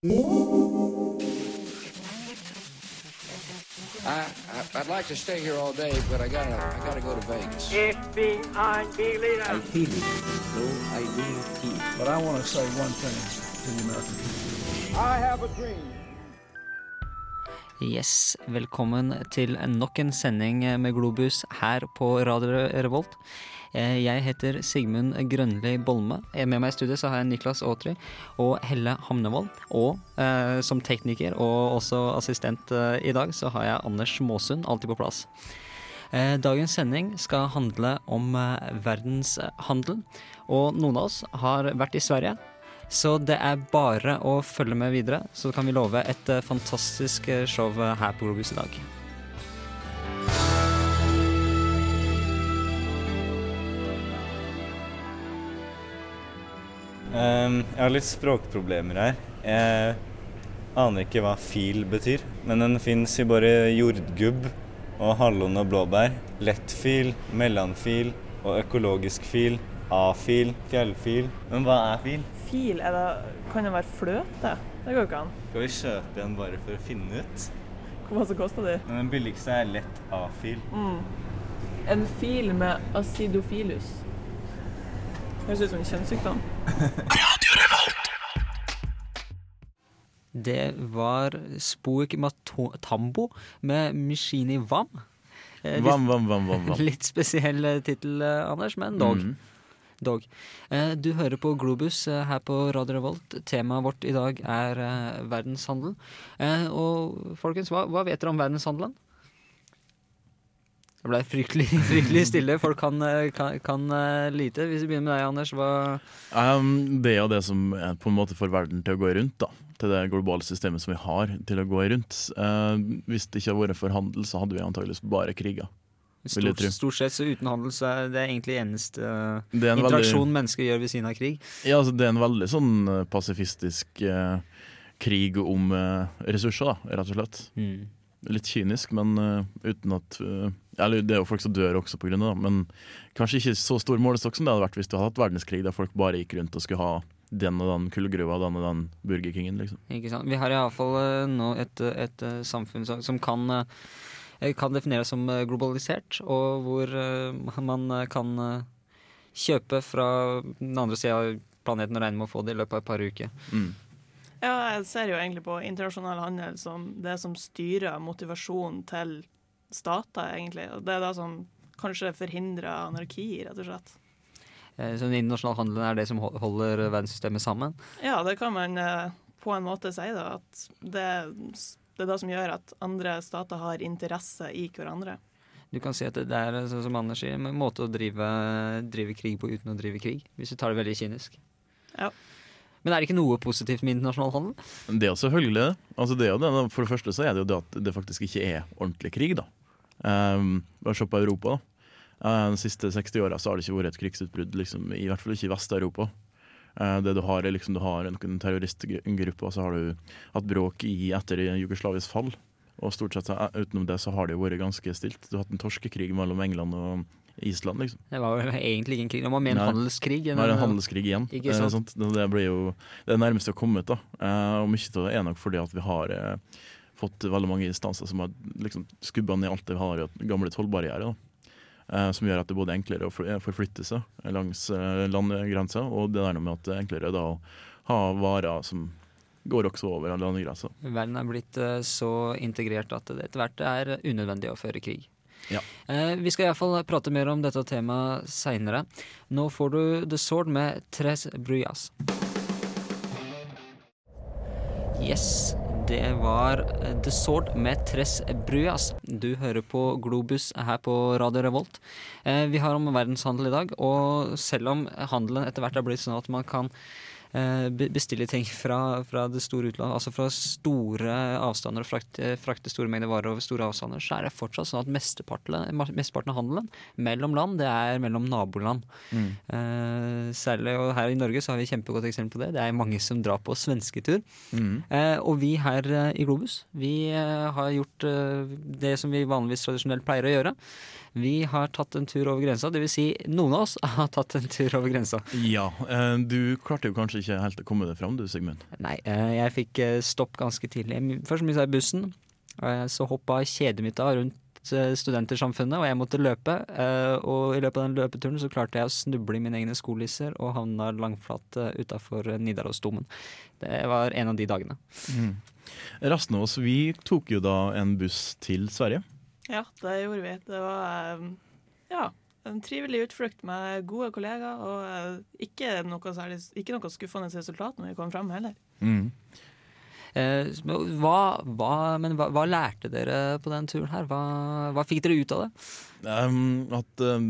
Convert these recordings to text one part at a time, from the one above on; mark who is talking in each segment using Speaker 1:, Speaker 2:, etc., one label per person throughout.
Speaker 1: I, I, I'd like to stay here all day, but I gotta, I gotta go to Vegas.
Speaker 2: FBI.
Speaker 3: I feel it, though I.
Speaker 4: But I want to say one thing to the American people.
Speaker 2: I have a dream.
Speaker 5: Yes, velkommen til nok en sending med Globus her på Radio Revolt. Eh, Jeg heter Sigmund Grønli Bolme. Eh, Med meg i studio så har jeg Niklas Aatri og Helle Hamnevold. Og eh, som tekniker og også assistent eh, i dag så har jeg Anders Måsund alltid på plass. Eh, Dagens sending skal handle om eh, verdenshandel, og noen av oss har vært i Sverige. Så det er bare å følge med videre, så kan vi love et fantastisk show her på Globus i dag.
Speaker 6: Ehm, jeg har litt språkproblemer her. Jeg aner ikke hva fil betyr, men den fins i bare jordgubb og hallon og blåbær. Lettfil, mellomfil og økologisk fil. A-fil, fjellfil. Men hva er fil?
Speaker 7: Fil, er det, kan det være fløte? Det går jo ikke an.
Speaker 6: Skal vi kjøpe en bare for å finne ut?
Speaker 7: Hvor mye koster de?
Speaker 6: Den billigste er lett A-fil.
Speaker 7: En fil med acidophilus. Høres ut som en kjønnssykdom.
Speaker 5: Det var Spook Matambo med Mishini Vam. Eh,
Speaker 8: Vam, vam, vam, vam, vam.
Speaker 5: Litt spesiell eh, tittel, eh, Anders, men dog.
Speaker 8: Mhm.
Speaker 5: dog. Eh, Du hører på Globus eh, her på Radio Revolt. Temaet vårt i dag er eh, verdenshandel. Eh, Og folkens, hva, hva vet dere om verdenshandelen? Det ble fryktelig, fryktelig stille. Folk kan, eh, kan, kan eh, lite. Hvis vi begynner med deg, Anders. Hva
Speaker 8: Um, det er jo det som på en måte får verden til å gå rundt, da. Til det globale systemet som vi har til å gå rundt. Uh, hvis det ikke hadde vært for handel, så hadde vi antageligvis bare kriger.
Speaker 5: Stort, stort sett så uten handel så er det egentlig eneste uh,
Speaker 8: Det en
Speaker 5: interaksjon
Speaker 8: veldig,
Speaker 5: mennesker gjør ved siden av krig.
Speaker 8: ja, altså, det er en veldig sånn pasifistisk uh, krig om ressurser, da, rett og slett. Litt kynisk, men eh, uten at eh, Eller det er jo folk som dør også av det, men kanskje ikke så stor målestokk som det hadde vært hvis du hadde hatt verdenskrig der folk bare gikk rundt og skulle ha den og den kullgruva, den og den Burger Kingen, liksom.
Speaker 5: Ikke sant? Vi har iallfall uh, nå et, et eh, samfunn som, kan, eh, kan defineres som eh, globalisert, og hvor eh, man eh, kan eh, kjøpe fra den andre sida av planeten og regne med å få det i løpet av et par uker.
Speaker 8: Mm.
Speaker 7: Ja, jeg ser jo egentlig på internasjonal handel som det som styrer motivasjonen til stater, egentlig. Og det er det som kanskje forhindrer anarki, rett og slett.
Speaker 5: Eh, Så den internasjonale handelen er det som holder verdenssystemet sammen.
Speaker 7: Ja, det kan man eh, på en måte si, da. At det, det er det som gjør at andre stater har interesse i hverandre.
Speaker 5: Du kan si at det er sånn som Anders sier, en måte å drive, drive krig på uten å drive krig. Hvis du tar det veldig kynisk.
Speaker 7: Ja.
Speaker 5: Men er det ikke noe positivt med internasjonal handel?
Speaker 8: Det er jo selvfølgelig. Altså det, er det. For det første så er det jo det at det faktisk ikke er ordentlig krig, da. Um, bare se på Europa, da. Eh, de siste 60 åra har det ikke vært et krigsutbrudd, liksom, i hvert fall ikke i Vest-Europa. Eh, det du har, er liksom du har noen terroristgrupper, og så har du hatt bråk i etter Jugoslavias fall. Og stort sett eh, utenom det så har det jo vært ganske stilt. Du har hatt en torskekrig mellom England og Island, liksom.
Speaker 5: Det var jo egentlig ikke en krig, det var mer en
Speaker 8: Nei.
Speaker 5: handelskrig.
Speaker 8: Det en
Speaker 5: en-
Speaker 8: handelskrig igjen.
Speaker 5: Ikke
Speaker 8: Eh,
Speaker 5: sant?
Speaker 8: Det, det blir jo det nærmeste å komme ut. da. Eh, og mye av det er nok fordi at vi har eh, fått veldig mange instanser som har liksom skubba ned alt det vi har i gamle tollbarrierer. Eh, som gjør at det både er enklere å eh, forflytte seg langs eh, landegrensa, og det der med at det er enklere da å ha varer som går også over landegrensa.
Speaker 5: Verden er blitt eh, så integrert at det etter hvert er unødvendig å føre krig.
Speaker 8: Ja.
Speaker 5: Eh, vi skal iallfall prate mer om dette temaet seinere. Nå får du The Sword med Tres Bruyas. Yes, det var The Sword med Tres Bruyas. Du hører på Globus her på Radio Revolt. Eh, vi har om verdenshandel i dag, og selv om handelen etter hvert er blitt sånn at man kan bestille ting fra, fra det store utlandet, altså fra store avstander og frakte, frakte store mengder varer over store avstander, så er det fortsatt sånn at mesteparten, av handelen mellom land, det er mellom naboland. Eh, særlig og her i Norge så har vi kjempegodt eksempel på det. Det er mange som drar på svensketur.
Speaker 8: Mm.
Speaker 5: Eh, og vi her eh, i Globus, vi eh, har gjort eh, det som vi vanligvis tradisjonelt pleier å gjøre. Vi har tatt en tur over grensa, dvs. Si noen av oss har tatt en tur over grensa.
Speaker 8: Ja, eh, du klarte jo kanskje kanskje ikke helt kommet deg fram, du Sigmund.
Speaker 5: Nei, eh, jeg fikk eh, stopp ganske tidlig. Først mista jeg bussen, eh, så hoppa kjedet mitt av rundt Studentersamfunnet, og jeg måtte løpe. Og i løpet av den løpeturen så klarte jeg å snuble i mine egne skolisser og havna langflat utafor Nidarosdomen. Det var en av de dagene.
Speaker 8: Resten av oss vi tok jo da en buss til Sverige.
Speaker 7: Ja, det gjorde vi. Det var ja, en trivelig utflukt med gode kollegaer, og eh, ikke noe, særlig, ikke noe skuffende resultat når vi kom frem heller.
Speaker 5: Eh, hva, hva, men hva, hva lærte dere på den turen her? Hva, hva fikk dere ut av det?
Speaker 8: Um, at um,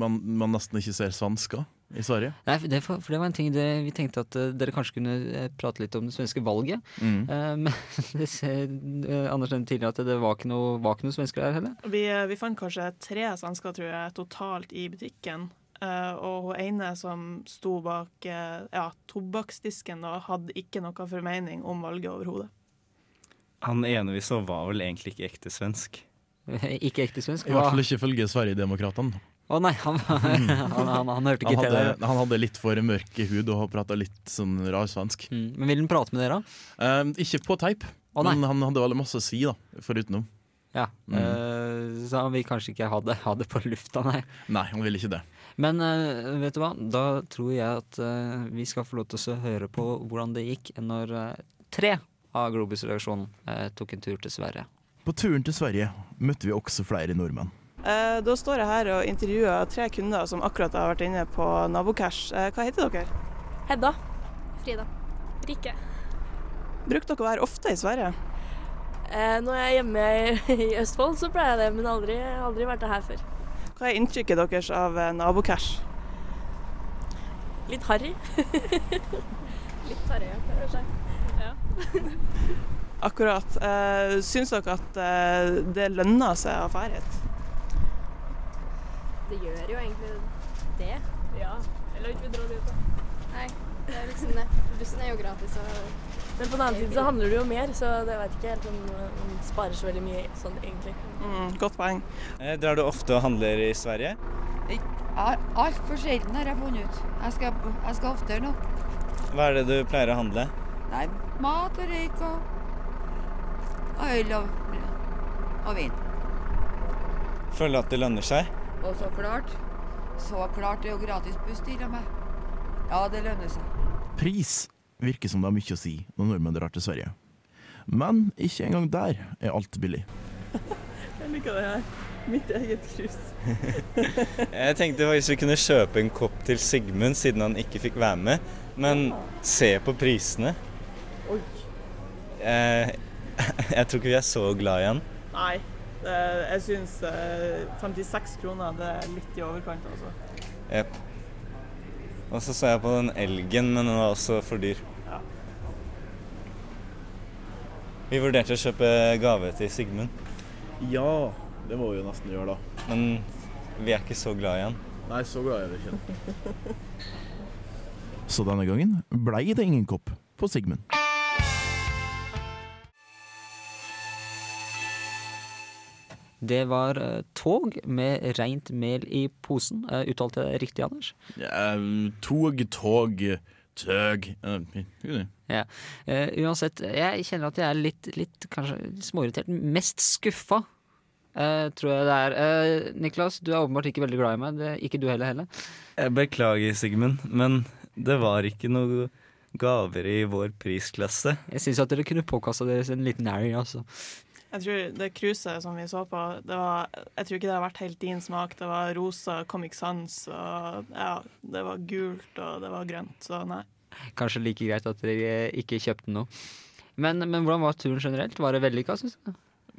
Speaker 8: man, man nesten ikke ser svensker i Sverige.
Speaker 5: Nei, for det, for, for det var en ting det, vi tenkte at uh, dere kanskje kunne eh, prate litt om det svenske valget.
Speaker 8: Mm.
Speaker 5: Eh, men det ser, Anders nevnte tidligere at det var ikke noen noe svensker der heller.
Speaker 7: Vi, vi fant kanskje tre svensker, tror jeg, totalt i butikken. Eh, og hun ene som sto bak ja, tobakksdisken, da, hadde ikke noe formening om valget overhodet.
Speaker 6: Han ene vi så var vel egentlig ikke ekte svensk.
Speaker 5: ikke ekte svensk.
Speaker 8: I hvert fall ikke ifølge Sverigedemokraterna.
Speaker 5: Å nei, han, han, han, han hørte
Speaker 8: Han
Speaker 5: ikke til det.
Speaker 8: han hadde litt for mørk hud og prata litt sånn rar svensk.
Speaker 5: Mm. Men vil han prate med dere?
Speaker 8: Um, ikke på teip,
Speaker 5: oh,
Speaker 8: men han hadde veldig masse å si, da, forutenom.
Speaker 5: Ja.
Speaker 8: Mm.
Speaker 5: uh, så han vil kanskje ikke ha det, ha det på lufta, nei.
Speaker 8: Nei, han ville ikke det.
Speaker 5: Men uh, vet du hva, da tror jeg at eh, vi skal få lov til å høre på hvordan det gikk når tre av Globus-redaksjonen tok en tur til Sverige.
Speaker 8: På turen til Sverige møtte vi også flere nordmenn.
Speaker 7: Eh, da står jeg her og intervjuer tre kunder som akkurat har vært inne på Nabocash. Eh, hva heter dere?
Speaker 9: Hedda. Frida. Rikke.
Speaker 7: Bruker dere å være ofte i Sverige?
Speaker 9: Eh, når jeg er hjemme i, Østfold, så pleier jeg det, men aldri, aldri vært det her før.
Speaker 7: Hva er inntrykket deres av Nabocash?
Speaker 9: Litt harry. Litt harry, kanskje. Ja.
Speaker 7: Akkurat. Eh, syns dere at det lønner seg å dra hit?
Speaker 10: Det gjør jo egentlig det.
Speaker 9: Ja. Eller ikke vi drar dit, da.
Speaker 10: Nei, det er liksom det. Bussen er jo gratis, og
Speaker 9: Men på den annen side så handler det jo mer, så det vet ikke helt om man sparer så veldig mye sånn egentlig.
Speaker 7: Mm, godt poeng.
Speaker 6: Eh, drar du ofte og handler i Sverige?
Speaker 11: Altfor sjelden har jeg funnet ut. Jeg skal, jeg skal oftere nå.
Speaker 6: Hva er det du pleier å handle?
Speaker 11: Nei, mat og røyk og, og øl og, og vin.
Speaker 6: Føler du at det lønner seg?
Speaker 11: Og så klart, så klart det er jo gratis buss til og med. Ja, det lønner seg.
Speaker 8: Pris virker som det har mye å si når nordmenn drar til Sverige. Men ikke engang der er alt billig.
Speaker 7: Jeg liker det her. Mitt eget krus.
Speaker 6: Jeg tenkte faktisk vi kunne kjøpe en kopp til Sigmund, siden han ikke fikk være med. Men se på prisene.
Speaker 7: Oi.
Speaker 6: Jeg, jeg tror ikke vi er så glad i han.
Speaker 7: Nei, jeg syns eh, 56 kroner det er litt i overkant, altså.
Speaker 6: Jepp. Og så så jeg på den elgen, men den var også for dyr.
Speaker 7: Ja.
Speaker 6: Vi vurderte å kjøpe gave til Sigmund,
Speaker 8: Ja, det må vi jo nesten gjøre, da.
Speaker 6: men vi er ikke så glad i han.
Speaker 8: Nei, så glad er vi ikke. så denne gangen blei det ingen kopp på Sigmund.
Speaker 5: Det var eh, tog med rent mel i posen. Uh, uttalte jeg det riktig, Anders?
Speaker 8: Ja, tog, tog, tøg
Speaker 5: Ja. Eh, uansett, jeg kjenner at jeg er litt, litt kanskje småirritert. Mest skuffa, eh, tror jeg det er. Eh, Niklas, du er åpenbart ikke veldig glad i meg. Det, ikke du heller, heller.
Speaker 6: Jeg beklager, Sigmund, men det var ikke noe gaver i vår prisklasse.
Speaker 5: Jeg syns at dere kunne påkasta deres en liten Harry, altså.
Speaker 7: Jeg tror det cruiset som vi så på, det var, jeg tror ikke det har vært helt din smak. Det var rosa Comic Sans, og ja, det var gult og det var grønt, så nei.
Speaker 5: Kanskje like greit at dere ikke kjøpte noe. Men, men hvordan var turen generelt? Var det vellykka, syns du?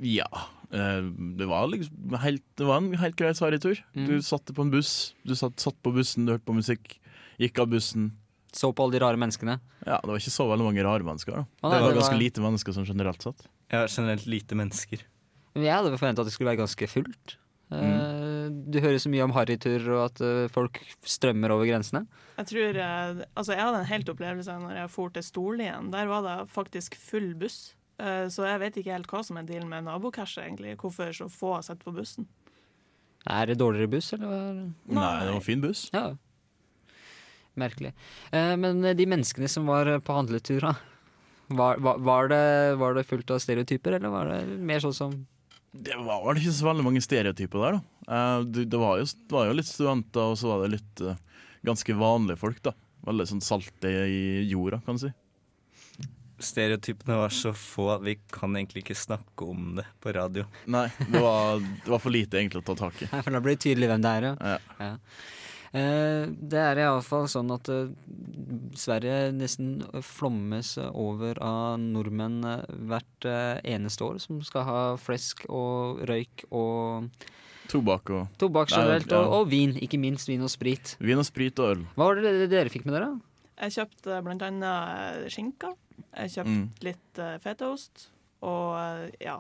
Speaker 8: Ja. eh, det var liksom helt, det var en helt grei Sverigetur.
Speaker 5: Mm.
Speaker 8: Du satt på en buss, du satt, satt på bussen, du hørte på musikk, gikk av bussen.
Speaker 5: Så på alle de rare menneskene?
Speaker 8: Ja, det var ikke så veldig mange rare mennesker. da.
Speaker 5: Å, nei,
Speaker 8: det var
Speaker 5: det
Speaker 8: ganske
Speaker 5: var-
Speaker 8: lite mennesker som generelt
Speaker 6: Ja, generelt lite mennesker.
Speaker 5: Men Jeg hadde forventa at det skulle være ganske fullt. Mm. Du hører så mye om harrytur og at eh, folk strømmer over grensene.
Speaker 7: Jeg tror, eh, altså jeg hadde en helt opplevelse når jeg for til Storlien. Der var det faktisk full buss. Eh, Så jeg vet ikke helt hva som er dealen med nabokasje, egentlig. Hvorfor så få sett på bussen.
Speaker 5: Er det dårligere buss, eller?
Speaker 8: Nei, det var en fin buss.
Speaker 5: Ja. Merkelig. Eh, men de menneskene som var på handletur, da. Var, var, var, det, var det fullt av stereotyper, eller var det mer sånn som
Speaker 8: Det var vel ikke så veldig mange stereotyper der, da. Eh, det, det, var jo, det, var jo, litt studenter, og så var det litt uh, ganske vanlige folk, da. Veldig sånn salte i jorda, kan du si.
Speaker 6: Stereotypene var så få at vi kan egentlig ikke snakke om det på radio.
Speaker 8: Nei, det var, det var for lite egentlig å ta tak i.
Speaker 5: For da blir det tydelig hvem det er, ja.
Speaker 8: ja.
Speaker 5: ja. Eh, det er iallfall sånn at eh, Sverige nesten flommes over av nordmenn eh, hvert eneste år, som skal ha flesk og røyk og
Speaker 8: Tobakk og
Speaker 5: Tobakk generelt, og, og, vin. Ikke minst vin og sprit.
Speaker 8: Vin og sprit og øl.
Speaker 5: Hva var det dere fikk med dere?
Speaker 7: Jeg kjøpte blant annet skinka. Jeg kjøpte mm. litt fetaost. Og ja,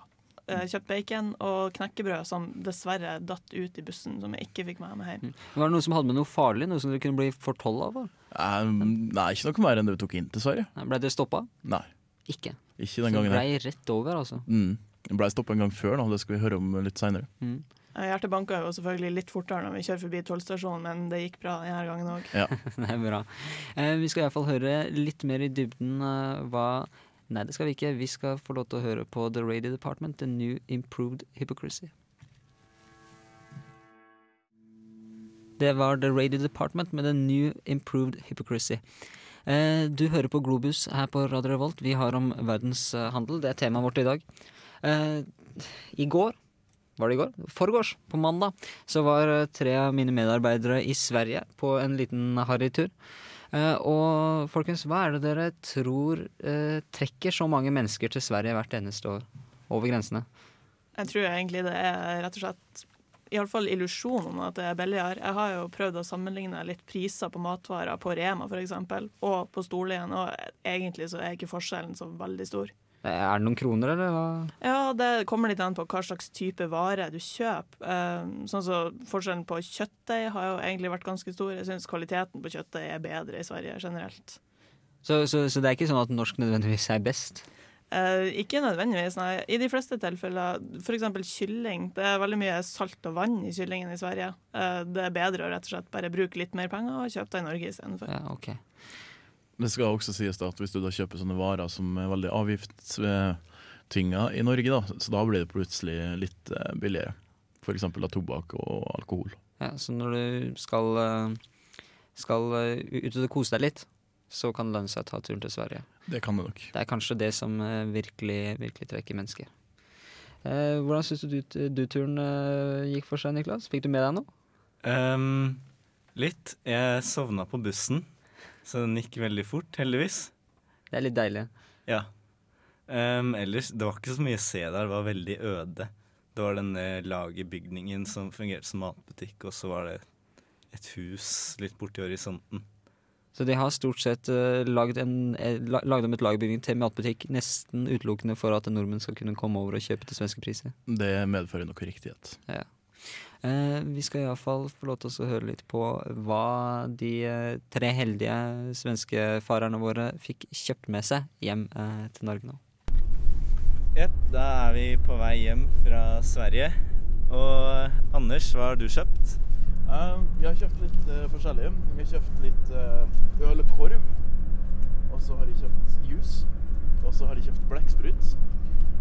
Speaker 7: jeg kjøpte bacon og knekkebrød som dessverre datt ut i bussen, som jeg ikke fikk med meg hjem.
Speaker 5: Var det noe som hadde med noe farlig? Noe som du kunne bli fortolla av?
Speaker 8: Um, nei, ikke noe mer enn det vi tok inn, dessverre.
Speaker 5: Ble det stoppa?
Speaker 8: Nei.
Speaker 5: Ikke?
Speaker 8: Ikke den gangen
Speaker 5: Så det rett over, altså?
Speaker 8: Mm. Det ble stoppa en gang før, da. Det skal vi høre om litt seinere.
Speaker 7: Mm. Hjertet banka jo selvfølgelig litt fortere når vi kjører forbi tollstasjonen, men det gikk bra denne gangen òg.
Speaker 8: Ja.
Speaker 5: det er bra. Eh, vi skal iallfall høre litt mer i dybden eh, hva Nei, det skal vi ikke. Vi skal få lov til å høre på The Radio Department, The New Improved Hypocrisy. Det var The Radio Department med The New Improved Hypocrisy. Eh, du hører på Globus her på Radio Revolt. Vi har om verdenshandel. Det er temaet vårt i dag. Eh, I går var det i går? Forgårs, på mandag, så var tre av mine medarbeidere i Sverige på en liten harrytur. Uh, og folkens, hva er det dere tror uh, trekker så mange mennesker til Sverige hvert eneste år? Over grensene?
Speaker 7: Jeg tror egentlig det er rett og slett iallfall illusjonen om at det er billigere. Jeg har jo prøvd å sammenligne litt priser på matvarer på Rema f.eks. og på Storlien, og egentlig så er ikke forskjellen så veldig stor.
Speaker 5: Er det noen kroner, eller hva?
Speaker 7: Ja, det kommer litt an på hva slags type vare du kjøper. Sånn så Forskjellen på kjøttdeig har jo egentlig vært ganske stor. Jeg syns kvaliteten på kjøttdeig er bedre i Sverige generelt.
Speaker 5: Så, så, så, det er ikke sånn at norsk nødvendigvis er best?
Speaker 7: Eh, ikke nødvendigvis, nei. I de fleste tilfeller, f.eks. kylling. Det er veldig mye salt og vann i kyllingen i Sverige. Eh, det er bedre å rett og slett bare bruke litt mer penger og kjøpe det i Norge istedenfor.
Speaker 5: Ja, okay.
Speaker 8: Det skal også sies da at hvis du da kjøper sånne varer som er veldig avgiftstynga i Norge, da, så da blir det plutselig litt eh, billigere. F.eks. av tobakk og alkohol.
Speaker 5: Ja, Så når du skal, skal ut og kose deg litt, så kan det lønne seg å ta turen til Sverige.
Speaker 8: Det kan det nok.
Speaker 5: Det er kanskje det som virkelig, virkelig trekker mennesker. Eh, hvordan syns du du-turen gikk for seg, Niklas? Fikk du med deg noe?
Speaker 6: Um, litt. Jeg sovna på bussen. Så den gikk veldig fort, heldigvis.
Speaker 5: Det er litt deilig.
Speaker 6: Ja. Um, ellers, det var ikke så mye å se der. Det var veldig øde. Det var denne lagerbygningen som fungerte som matbutikk, og så var det et hus litt borti horisonten.
Speaker 5: Så de har stort sett uh, lagd, en, uh, lagd om et lagerbygning til matbutikk nesten utelukkende for at nordmenn skal kunne komme over og kjøpe til svenske priser?
Speaker 8: Det medfører nok riktighet.
Speaker 5: Ja. Eh, vi skal iallfall få lov til å høre litt på hva de eh, tre heldige svenske farerne våre fikk kjøpt med seg hjem eh, til Norge nå.
Speaker 6: Yep, da er vi på vei hjem fra Sverige. Og Anders, hva har du kjøpt?
Speaker 8: Uh, jeg har kjøpt litt uh, forskjellig. Jeg har kjøpt litt uh, øl og korv. Og så har jeg kjøpt juice. Og så har jeg kjøpt blekksprut.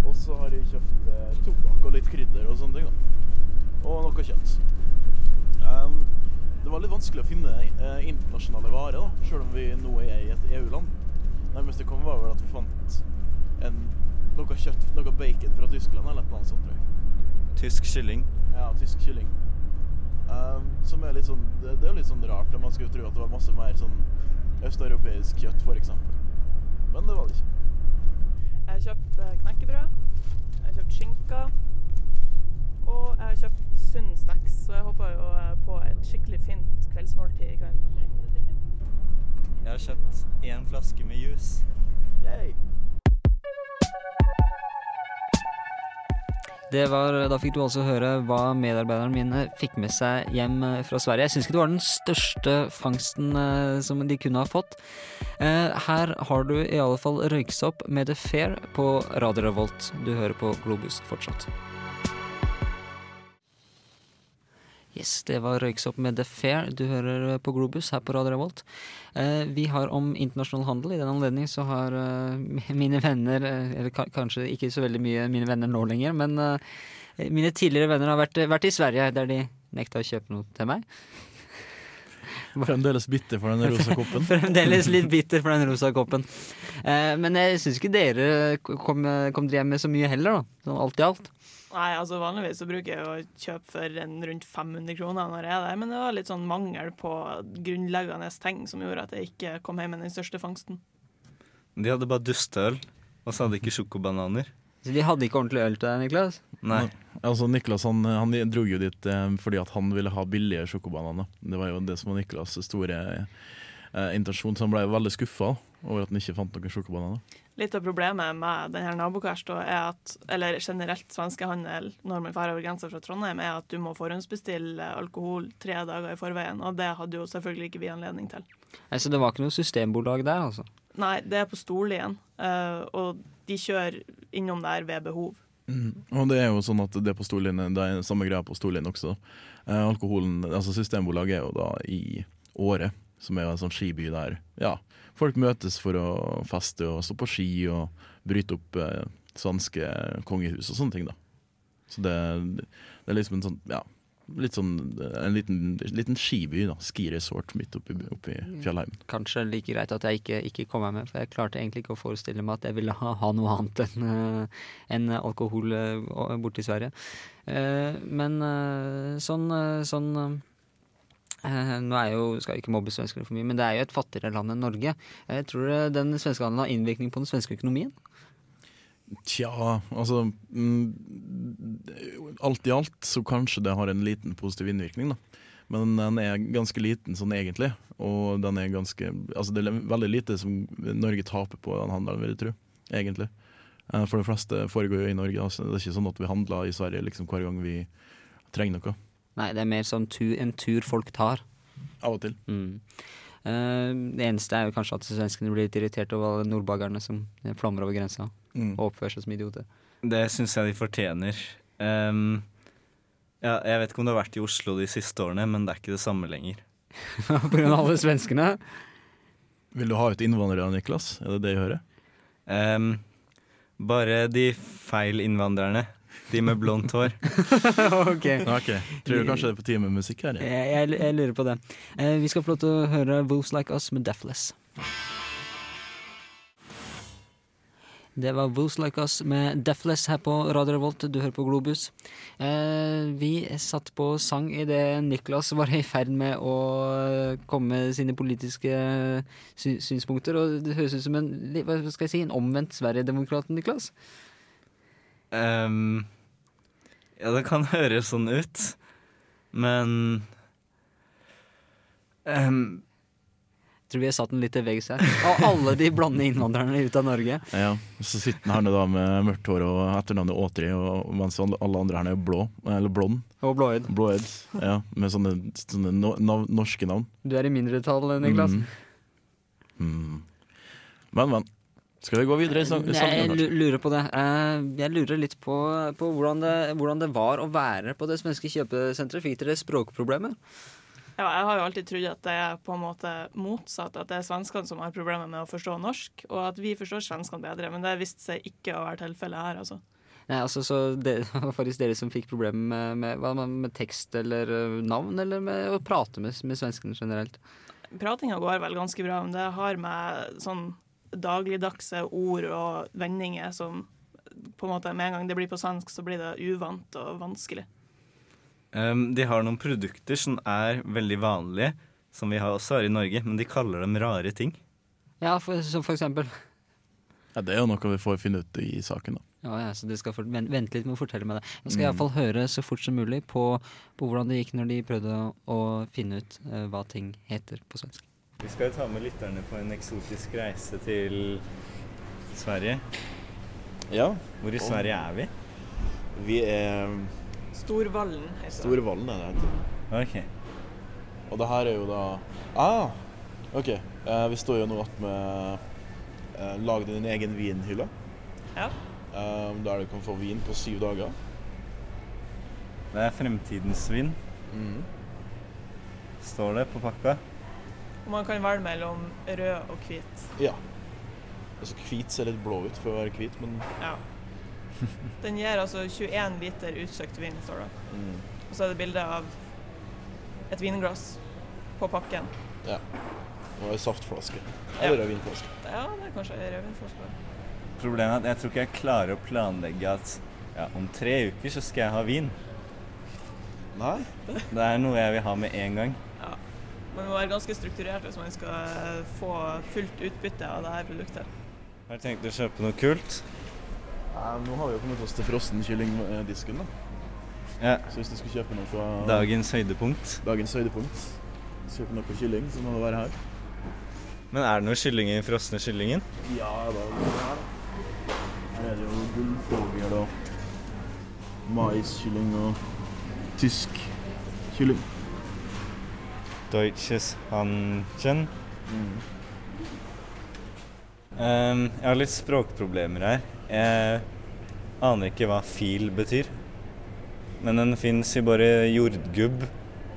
Speaker 8: Og så har jeg kjøpt tobakk og litt krydder og sånne ting. da og noe kjøtt. Um, det var litt vanskelig å finne uh, internasjonale varer, da, selv om vi nå er i et EU-land. Nærmest det kom, var vel at vi fant en, noe kjøtt, noe bacon fra Tyskland eller et eller annet sånt, tror jeg.
Speaker 6: Tysk kylling?
Speaker 8: Ja, tysk kylling. Um, som er litt sånn det, det, er litt sånn rart. Man skulle tro at det var masse mer sånn østeuropeisk kjøtt, f.eks. Men det var det ikke.
Speaker 7: Jeg har kjøpt eh, knekkebrød. Jeg har kjøpt skinka. Og jeg har kjøpt sunn snacks, så jeg håper jo eh, på et skikkelig fint kveldsmåltid i kveld.
Speaker 6: Jeg har kjøpt én flaske med juice.
Speaker 8: Yay.
Speaker 5: Det var, da fikk du altså høre hva medarbeiderne mine fikk med seg hjem eh, fra Sverige. Jeg syns ikke det var den største fangsten eh, som de kunne ha fått. Eh, her har du i alle fall røyksopp med The Fair på Radio Revolt. Du hører på Globus fortsatt. Yes, det var Røyksopp med The Fair. Du hører på Globus her på Radio Revolt. Eh, vi har om internasjonal handel. I den anledning så har eh, mine venner, eh, eller ka kanskje ikke så veldig mye mine venner nå lenger, men eh, mine tidligere venner har vært, vært i Sverige, der de nekta å kjøpe noe til meg.
Speaker 8: Fremdeles bitter for den rosa koppen.
Speaker 5: Fremdeles litt bitter for den rosa koppen. Eh, men jeg syns ikke dere kom, kom hjem med så mye heller, da. Sånn alt i alt.
Speaker 7: Nei, altså vanligvis så bruker jeg å kjøpe for en rundt 500 kroner når jeg er der, men det var litt sånn mangel på grunnleggende ting som gjorde at jeg ikke kom hjem med den største fangsten.
Speaker 6: De hadde bare dusteøl, og så hadde de ikke sjokobananer.
Speaker 5: Så de hadde ikke ordentlig øl til deg, Niklas?
Speaker 6: Nei.
Speaker 8: Altså Niklas han, han dro jo dit eh, fordi at han ville ha billige sjokobananer. Det var jo det som var Niklas' store eh, intensjon, så han ble veldig skuffa over at han ikke fant noen sjokobananer.
Speaker 7: Litt av problemet med denne nabokæresta er at, eller generelt svenskehandel når man drar over grensa fra Trondheim, er at du må forhåndsbestille alkohol tre dager i forveien, og det hadde jo selvfølgelig ikke vi anledning til.
Speaker 5: Nei, Så det var ikke noe systembolag der, altså?
Speaker 7: Nei, det er på Storlien, uh, og de kjører innom der ved behov.
Speaker 8: Mm. Og det er jo sånn at det på Storlien, det er samme greia på Storlien også. Eh, alkoholen, altså Systembolaget er jo da i Åre, som er en sånn skiby der ja, folk møtes for å feste og stå på ski og bryte opp eh, svenske kongehus og sånne ting. da. Så det, det er liksom en sånn, ja, litt sånn en liten, liten skiby. da, Skiresort midt oppi, oppi fjellheimen.
Speaker 5: Kanskje like greit at jeg ikke, ikke kom meg med, for jeg klarte egentlig ikke å forestille meg at jeg ville ha, ha noe annet enn uh, en alkohol uh, borte i Sverige. Uh, men sånn, sånn nå er jo, skal jeg ikke mobbe svenskene for mye, men det er jo et fattigere land enn Norge. Jeg tror den svenske handelen har innvirkning på den svenske økonomien?
Speaker 8: Tja, altså mm, Alt i alt så kanskje det har en liten positiv innvirkning, da. Men den er ganske liten sånn egentlig. Og den er ganske Altså det er veldig lite som Norge taper på den handelen, vil jeg tro. Egentlig. Eh, for det fleste foregår jo i Norge. Altså. Det er ikke sånn at vi handler i Sverige liksom hver gang vi trenger noe.
Speaker 5: Nei, det er mer sånn tur, en tur folk tar.
Speaker 8: Av og til.
Speaker 5: Mm. Uh, det eneste er jo kanskje at svenskene blir litt irritert over alle nordbagerne som flammer over grensa
Speaker 8: mm.
Speaker 5: og oppfører seg som idioter.
Speaker 6: Det syns jeg de fortjener. Um, ja, jeg vet ikke om du har vært i Oslo de siste årene, men det er ikke det samme lenger.
Speaker 5: På grunn av alle svenskene?
Speaker 8: Vil du ha ut innvandrere, Niklas? Er det det jeg hører?
Speaker 6: Um, bare de feil innvandrerne. De med blondt hår.
Speaker 5: ok.
Speaker 8: ok. Tror du kanskje det er på tide med musikk her?
Speaker 5: Ja? Jeg, jeg, jeg, lurer på det. Eh, vi skal få lov til å høre Wolves Like Us med Deathless. Det var Wolves Like Us med Deathless her på Radio Revolt. Du hører på Globus. Eh, vi satt på sang idet Niklas var i ferd med å komme med sine politiske sy synspunkter. Og det høres ut som en, hva skal jeg si, en omvendt Sverigedemokrat, Niklas?
Speaker 6: Um, ja, det kan høres sånn ut, men um,
Speaker 5: jeg tror vi har satt den litt til veggs her. Av alle de blonde innvandrerne ut av Norge.
Speaker 8: Ja, Så sitter han her da med mørkt hår og etternavnet Åtri, og mens alle andre her er blå, eller blond.
Speaker 5: Og blåøyd.
Speaker 8: Blåøyd, ja, Med sånne, sånne no, no, norske navn.
Speaker 5: Du er i mindretall, Niklas.
Speaker 8: Mm. Mm. Men, men. Skal vi gå videre? i sang-
Speaker 5: Jeg lurer på det. Eh, Jeg lurer litt på, på hvordan, det, hvordan det var å være på det svenske kjøpesenteret. Fikk dere språkproblemer?
Speaker 7: Ja, jeg har jo alltid trodd at det er på en måte motsatt, at det er svenskene som har problemer med å forstå norsk, og at vi forstår svenskene bedre. Men det viste seg ikke å være tilfellet her, altså.
Speaker 5: Nei, altså, så det var faktisk dere som fikk problemer med, med, med tekst eller eh, navn, eller med å prate med, med svenskene generelt?
Speaker 7: Pratinga går vel ganske bra, men det har med sånn dagligdagse ord og vendinger som på en måte med en gang det blir på svensk, så blir det uvant og vanskelig.
Speaker 6: um, De har noen produkter som er veldig vanlige, som vi har også her i Norge, men de kaller dem rare ting.
Speaker 5: Ja, for, som for eksempel.
Speaker 8: Ja, Det er jo noe vi får finne ut i saken, da.
Speaker 5: Ja, ja, så du skal for, vent, vente litt med å fortelle meg det. Jeg skal
Speaker 8: Mm.
Speaker 5: iallfall høre så fort som mulig på, på hvordan det gikk når de prøvde å, å finne ut uh, hva ting heter på svensk.
Speaker 6: Vi skal jo ta med lytterne på en eksotisk reise til Sverige.
Speaker 8: Ja.
Speaker 6: Hvor i Sverige er vi?
Speaker 8: Vi er
Speaker 7: Storvallen heter.
Speaker 8: Storvallen, er det heter.
Speaker 6: Ok.
Speaker 8: Og det her er jo da Ah! OK. Eh, vi står jo nå attmed eh, Lag din egen vinhylle.
Speaker 7: Ja.
Speaker 8: Eh, der du kan få vin på syv dager.
Speaker 6: Det er fremtidens vin.
Speaker 8: Mhm.
Speaker 6: Står det på pakka?
Speaker 7: Og man kan velge mellom rød og hvit.
Speaker 8: Ja. Altså Hvit ser litt blå ut for å være hvit, men
Speaker 7: Ja. Den gir altså 21 liter utsøkt vin, står det.
Speaker 8: mm.
Speaker 7: Og så er det bilde av et vinglass på pakken.
Speaker 8: ja. Og ei saftflaske. Eller ja. vinflaske.
Speaker 7: Ja, det er kanskje ei rødvinflaske.
Speaker 6: Problemet er at jeg tror ikke jeg klarer å planlegge at ja, om tre uker så skal jeg ha vin.
Speaker 8: Nei.
Speaker 6: Det er noe jeg vil ha med en gang.
Speaker 7: Man må være ganske strukturert hvis man skal eh, få fullt utbytte av det her produktet.
Speaker 6: Har du tenkt å kjøpe noe kult?
Speaker 8: Nei, nå har vi jo kommet oss til frossenkyllingdisken, da.
Speaker 6: Ja.
Speaker 8: Så hvis du skal kjøpe noe fra
Speaker 6: Dagens høydepunkt.
Speaker 8: dagens høydepunkt, kjøpe noe kylling, så må det være her.
Speaker 6: Men er det noe kylling i frosne kyllingen?
Speaker 8: Ja, da er det her. Her er det jo gullfugler og maiskylling og tysk kylling.
Speaker 6: Deutsches Handchen.
Speaker 8: Mm.
Speaker 6: Um, jeg har litt språkproblemer her. Jeg aner ikke hva fil betyr. Men den fins i bare jordgubb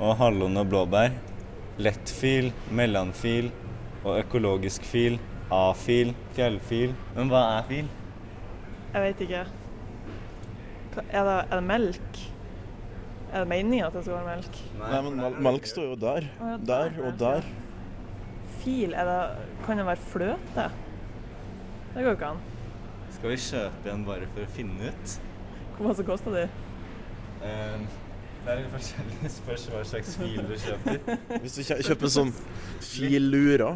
Speaker 6: og hallon og blåbær. Lettfil, mellomfil og økologisk fil. A-fil, fjellfil. Men hva er fil?
Speaker 7: Jeg vet ikke. Er, det, er det melk? Er det meninga at det skal være melk?
Speaker 8: Nei, men mel melk står jo der. Der og der.
Speaker 7: Fil, er det, kan det være fløte? Det går jo ikke an.
Speaker 6: Skal vi kjøpe en bare for å finne ut?
Speaker 7: Hvor mye koster de?
Speaker 6: Um, det er litt forskjellig spørs hva slags fil du kjøper.
Speaker 8: Hvis du kjø- kjøper sånn fil lura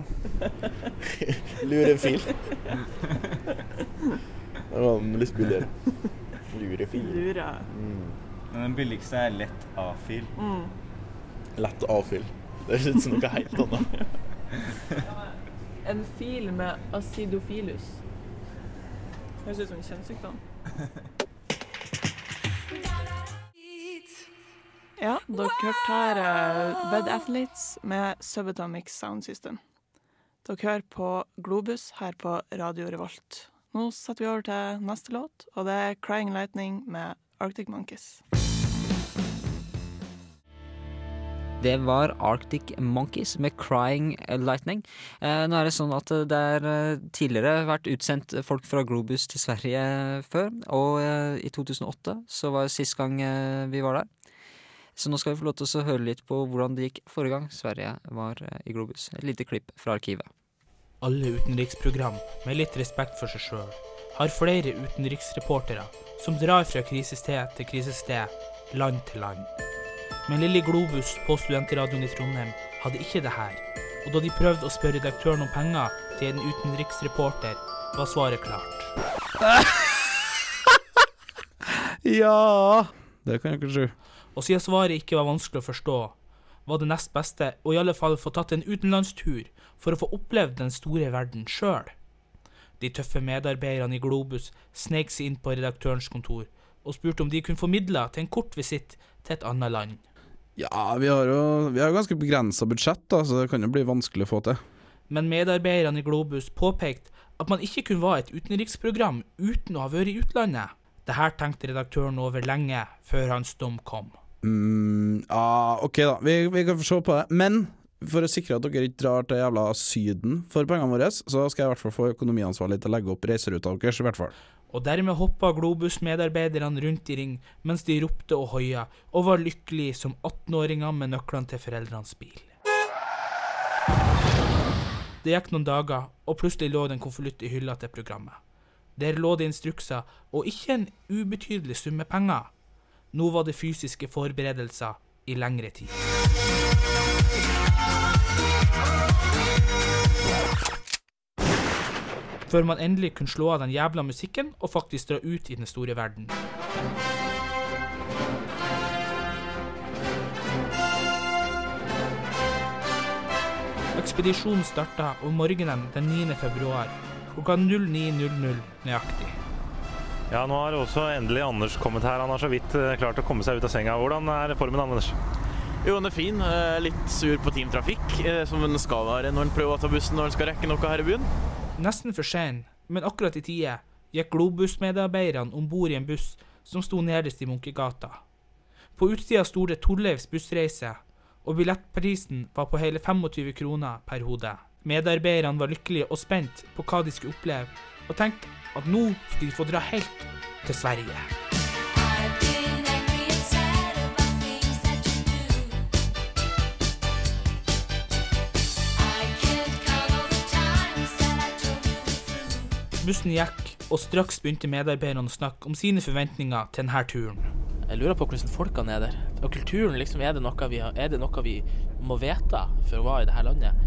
Speaker 8: Lurefil. Det var litt billigere. Lurefil.
Speaker 7: Lure.
Speaker 8: Mm.
Speaker 6: Men den billigste er lett A-fil.
Speaker 7: Mm.
Speaker 8: Lett A-fil. Det er litt noe helt annet.
Speaker 7: En fil med acidophilus. Høres ut som en kjønnssykdom. Ja, dere hørte her uh, Bed Athletes med Subatomic Sound System. Dere hører på Globus her på Radio Revolt. Nå setter vi over til neste låt, og det er Crying Lightning med Arctic Monkeys.
Speaker 5: Det var Arctic Monkeys med Crying Lightning. Eh, nå er det sånn at det er eh, tidligere vært utsendt folk fra Globus til Sverige før, og eh, i 2008 så var sist gang eh, vi var der. Så nå skal vi få lov til å høre litt på hvordan det gikk forrige gang Sverige var eh, i Globus. Et lite klipp fra arkivet.
Speaker 12: Alle utenriksprogram, med litt respekt for seg sjøl, har flere utenriksreportere som drar fra krisested til krisested, land til land. Men lille Globus på studentradioen i Trondheim hadde ikke det her. Og da de prøvde å spørre redaktøren om penger til en utenriksreporter, var svaret klart.
Speaker 4: Ja Det kan jeg ikke tro.
Speaker 12: Og siden svaret ikke var vanskelig å forstå, var det nest beste å i alle fall få tatt en utenlandstur for å få opplevd den store verden sjøl. De tøffe medarbeiderne i Globus sneik seg inn på redaktørens kontor og spurte om de kunne få midler til en kort visitt til et annet land.
Speaker 4: Ja, vi har jo vi har ganske begrensa budsjett, da, så det kan jo bli vanskelig å få til.
Speaker 12: Men medarbeiderne i Globus påpekte at man ikke kunne være et utenriksprogram uten å ha vært i utlandet. Det her tenkte redaktøren over lenge før hans dom kom.
Speaker 4: Mm, ja, OK, da. Vi, vi kan få se på det. Men for å sikre at dere ikke drar til jævla Syden for pengene våre, så skal jeg i hvert fall få økonomiansvarlig til å legge opp reiseruta deres, i hvert fall.
Speaker 12: Og dermed hoppa Globus-medarbeiderne rundt i ring mens de ropte og hoia, og var lykkelige som 18-åringer med nøklene til foreldrenes bil. Det gikk noen dager, og plutselig lå det en konvolutt i hylla til programmet. Der lå det instrukser, og ikke en ubetydelig summe penger. Nå var det fysiske forberedelser i lengre tid. Før man endelig kunne slå av den jævla musikken og faktisk dra ut i den store verden. Ekspedisjonen starta om morgenen den 9. februar klokka 09.00 nøyaktig.
Speaker 13: Ja, nå har også endelig Anders kommet her. Han har så vidt eh, klart å komme seg ut av senga. Hvordan er formen, Anders?
Speaker 14: Jo, den er fin. Eh, Litt sur på Team Trafikk, eh, som den skal være når en prøver å ta bussen når en skal rekke noe her i byen.
Speaker 12: Nesten for sein, men akkurat i tide, gikk Globus-medarbeiderne om bord i en buss som sto nederst i Munkegata. På utsida sto det Torleivs bussreise, og billettprisen var på hele 25 kroner per hode. Medarbeiderne var lykkelige og spent på hva de skulle oppleve, og tenkte at nå skulle de få dra helt til Sverige. Bussen gikk, og straks begynte medarbeiderne å snakke om sine forventninger til denne turen.
Speaker 15: Jeg lurer på hvordan folkene er der. Og kulturen, liksom, er det noe vi, har, er det noe vi må vite for å være i dette landet?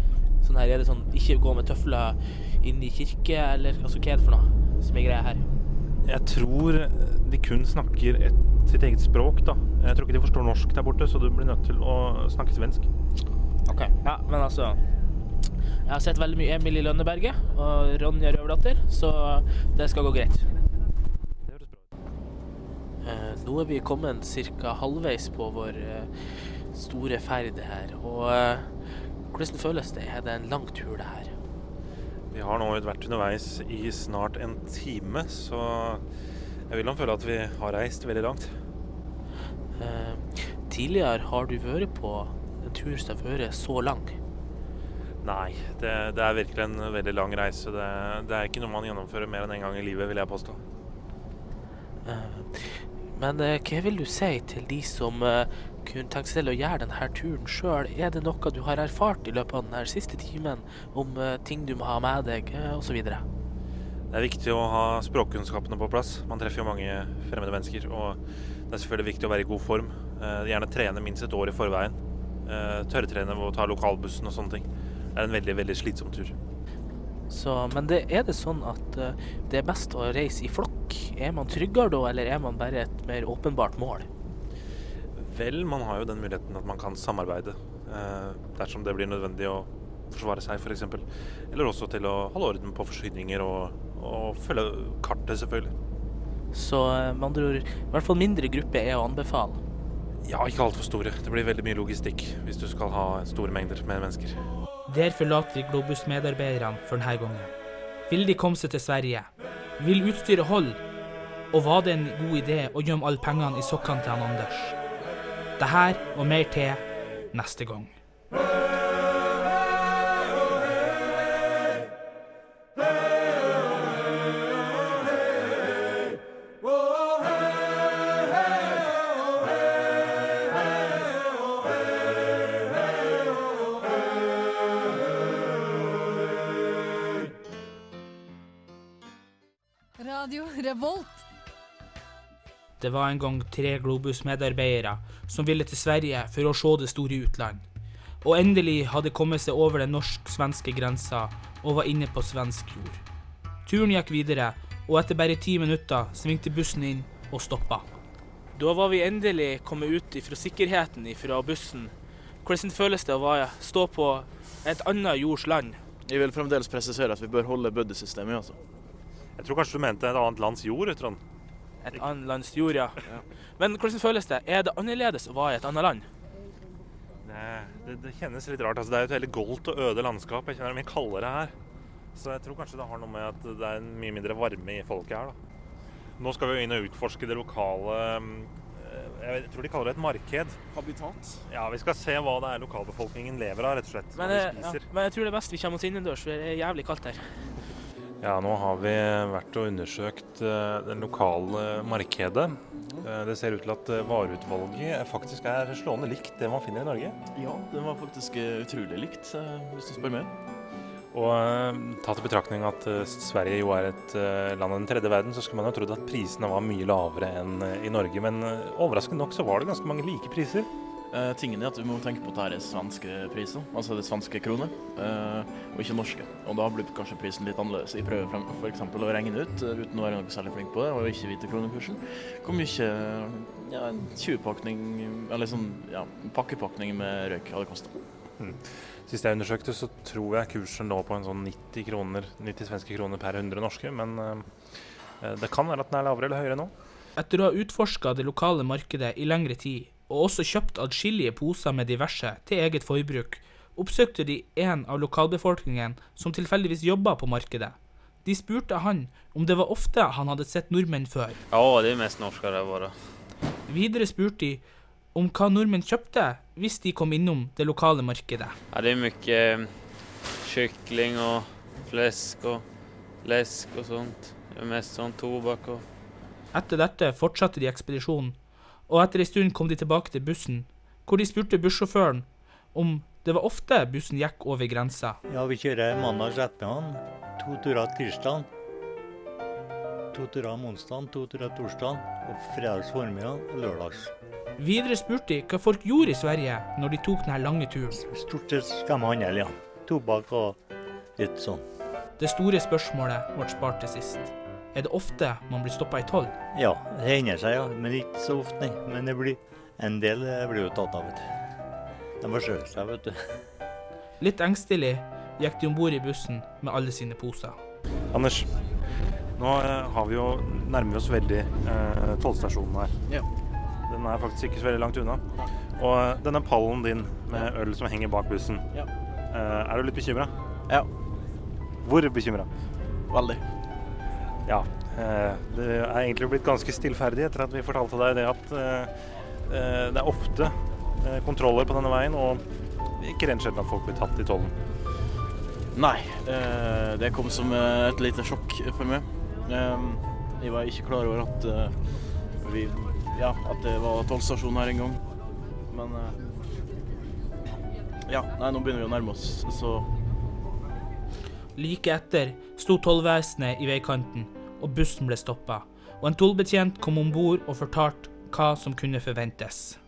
Speaker 15: Sånn her, Er det sånn ikke gå med tøfler inn i kirke, eller altså, hva er det for noe som er greia her?
Speaker 13: Jeg tror de kun snakker et, sitt eget språk, da. Jeg tror ikke de forstår norsk der borte, så du blir nødt til å snakke svensk.
Speaker 15: Ok, ja, men altså Jeg har sett veldig mye Emil i Lønneberget og Ronja Røverdatter, så det skal gå greit. Eh, nå er vi kommet ca. halvveis på vår eh, store ferd her. Og eh, hvordan føles det? Er det en lang tur, det her?
Speaker 13: Vi har nå vært underveis i snart en time, så jeg vil nok føle at vi har reist veldig langt.
Speaker 15: Eh, tidligere har du vært på en tur som har vært så lang.
Speaker 13: Nei, det, det er virkelig en veldig lang reise. Det, det er ikke noe man gjennomfører mer enn én en gang i livet, vil jeg påstå.
Speaker 15: Eh, men eh, hva vil du si til de som eh, kunne tenkt seg å gjøre denne turen sjøl? Er det noe du har erfart i løpet av denne siste timen om ting du må ha med deg, osv.?
Speaker 13: Det er viktig å ha språkkunnskapene på plass. Man treffer jo mange fremmede mennesker. Og det er selvfølgelig viktig å være i god form. Gjerne trene minst et år i forveien. Tørrtrene ved å ta lokalbussen og sånne ting. Det er en veldig, veldig slitsom tur.
Speaker 15: Så, men det, er det sånn at eh, det er best å reise i flokk? Er man tryggere da, eller er man bare et mer åpenbart mål?
Speaker 13: Vel, man har jo den muligheten at man kan samarbeide eh, dersom det blir nødvendig å forsvare seg, f.eks. Eller også til å holde orden på forsyninger og, og følge kartet, selvfølgelig.
Speaker 15: Så eh, med andre ord, i hvert fall mindre gruppe er å anbefale.
Speaker 13: Ja, ikke altfor store. Det blir veldig mye logistikk hvis du skal ha store mengder med mennesker.
Speaker 12: Der forlater Globus-medarbeiderne for denne gangen. Vil de komme seg til Sverige? Vil utstyret holde? Og var det en god idé å gjemme alle pengene i sokkene til han Anders? Det her og mer til neste gang. Det var en gang tre Globus-medarbeidere som ville til Sverige for å se det store utland. Og endelig hadde kommet seg over den norsk-svenske grensa og var inne på svensk jord. Turen gikk videre, og etter bare ti minutter svingte bussen inn og stoppa. Da var vi endelig kommet ut fra sikkerheten fra bussen. Hvordan føles det å stå på et annet jords land?
Speaker 14: Jeg vil fremdeles presisere at vi bør holde buddysystemet, altså.
Speaker 13: Jeg tror kanskje du mente et annet lands jord, Trond?
Speaker 15: Et annet lands jord, ja. Men hvordan føles det? Er det annerledes å være i et annet land?
Speaker 13: Det, det, det kjennes litt rart. Altså, det er jo et veldig goldt og øde landskap. Jeg kjenner det mye kaldere her. Så jeg tror kanskje det har noe med at det er en mye mindre varme i folket her. da. Nå skal vi jo inn og utforske det lokale eh, Jeg tror de kaller det et marked.
Speaker 14: Habitat?
Speaker 13: Ja, Vi skal se hva det er lokalbefolkningen lever av, rett og slett.
Speaker 15: Men, eh, ja, men jeg tror det er best vi kommer oss innendørs, for det er jævlig kaldt her.
Speaker 13: Ja, nå har vi vært og undersøkt eh, det lokale markedet. Eh, Det ser ut til at eh, vareutvalget faktisk er slående likt det man finner i Norge.
Speaker 14: Ja, det var faktisk utrolig likt, hvis du spør meg.
Speaker 13: Og tatt i betraktning at Sverige jo er et land av den tredje verden, så skulle man jo trodd at prisene var mye lavere enn i Norge. Men overraskende nok så var det ganske mange like priser.
Speaker 14: Eh, tingen er at vi må tenke på at dette er svenske priser, altså det er svenske kroner, uh, og ikke norske. Og da blir kanskje prisen litt annerledes. Jeg prøver f.eks. for eksempel å regne ut, uh, uten å være noe særlig flink på det, og ikke vite kronekursen, hvor mye ja, en 20-pakning, eller sånn, ja, pakkepakning med røyk hadde kosta.
Speaker 13: Mm. Sist jeg undersøkte, så tror jeg kursen lå på en sånn 90 kroner, 90 svenske kroner per 100 norske, men det kan være at den er lavere eller høyere nå.
Speaker 12: Etter å ha utforska det lokale markedet i lengre tid, og også kjøpt adskillige poser med diverse til eget forbruk, oppsøkte de en av lokalbefolkningen som tilfeldigvis jobba på markedet. De spurte han om det var ofte han hadde sett nordmenn før.
Speaker 16: Ja, det er mest norska där bara.
Speaker 12: Videre spurte de om hva nordmenn kjøpte hvis de kom innom det lokale markedet.
Speaker 17: Ja, det er mye kykling og flesk og lesk og sånt. Det er mest sånn tobakk og
Speaker 12: Etter dette fortsatte de ekspedisjonen, og etter ei stund kom de tilbake til bussen, hvor de spurte bussjåføren om det var ofte bussen gikk over grensa.
Speaker 16: Ja, vi kjører mandag ettermiddag. To turer tirsdag. To turer om onsdag, to turer torsdag. Og fredags formiddag og lørdags.
Speaker 12: Videre spurte de hva folk gjorde i Sverige når de tok denne lange turen.
Speaker 16: Stort sett handle, ja. Tobakk og litt sånn.
Speaker 12: Det store spørsmålet ble spart til sist. Er det ofte man blir stoppa i toll?
Speaker 16: Ja, det hender seg, ja. Men ikke så ofte, nei. Men det blir, en del eh, blir jo tatt av, vet du. De forsøker seg, vet du.
Speaker 12: Litt engstelig gikk de om bord i bussen med alle sine poser.
Speaker 13: Anders, nå eh, har vi jo nærmer vi oss veldig eh, tollstasjonen her.
Speaker 8: Ja.
Speaker 13: Den er faktisk ikke så veldig langt unna. Og eh, denne pallen din med øl som henger bak bussen,
Speaker 8: Ja.
Speaker 13: eh, er du litt bekymra?
Speaker 8: Ja.
Speaker 13: Hvor bekymra?
Speaker 8: Veldig.
Speaker 13: Ja. Eh, det er egentlig blitt ganske stillferdig etter at vi fortalte deg det at eh, eh, det er ofte kontroller på denne veien, og ikke rent sjelden at folk blir tatt i tollen.
Speaker 8: Nei, eh, det kom som et lite sjokk for meg. Jeg var ikke klar over at vi Ja, at det var tollstasjon her en gang. Men Ja, nei, nå begynner vi å nærme oss, så
Speaker 12: Like etter sto tollvesenet i veikanten, og bussen ble stoppa. Og en tollbetjent kom om bord og fortalte hva som kunne forventes.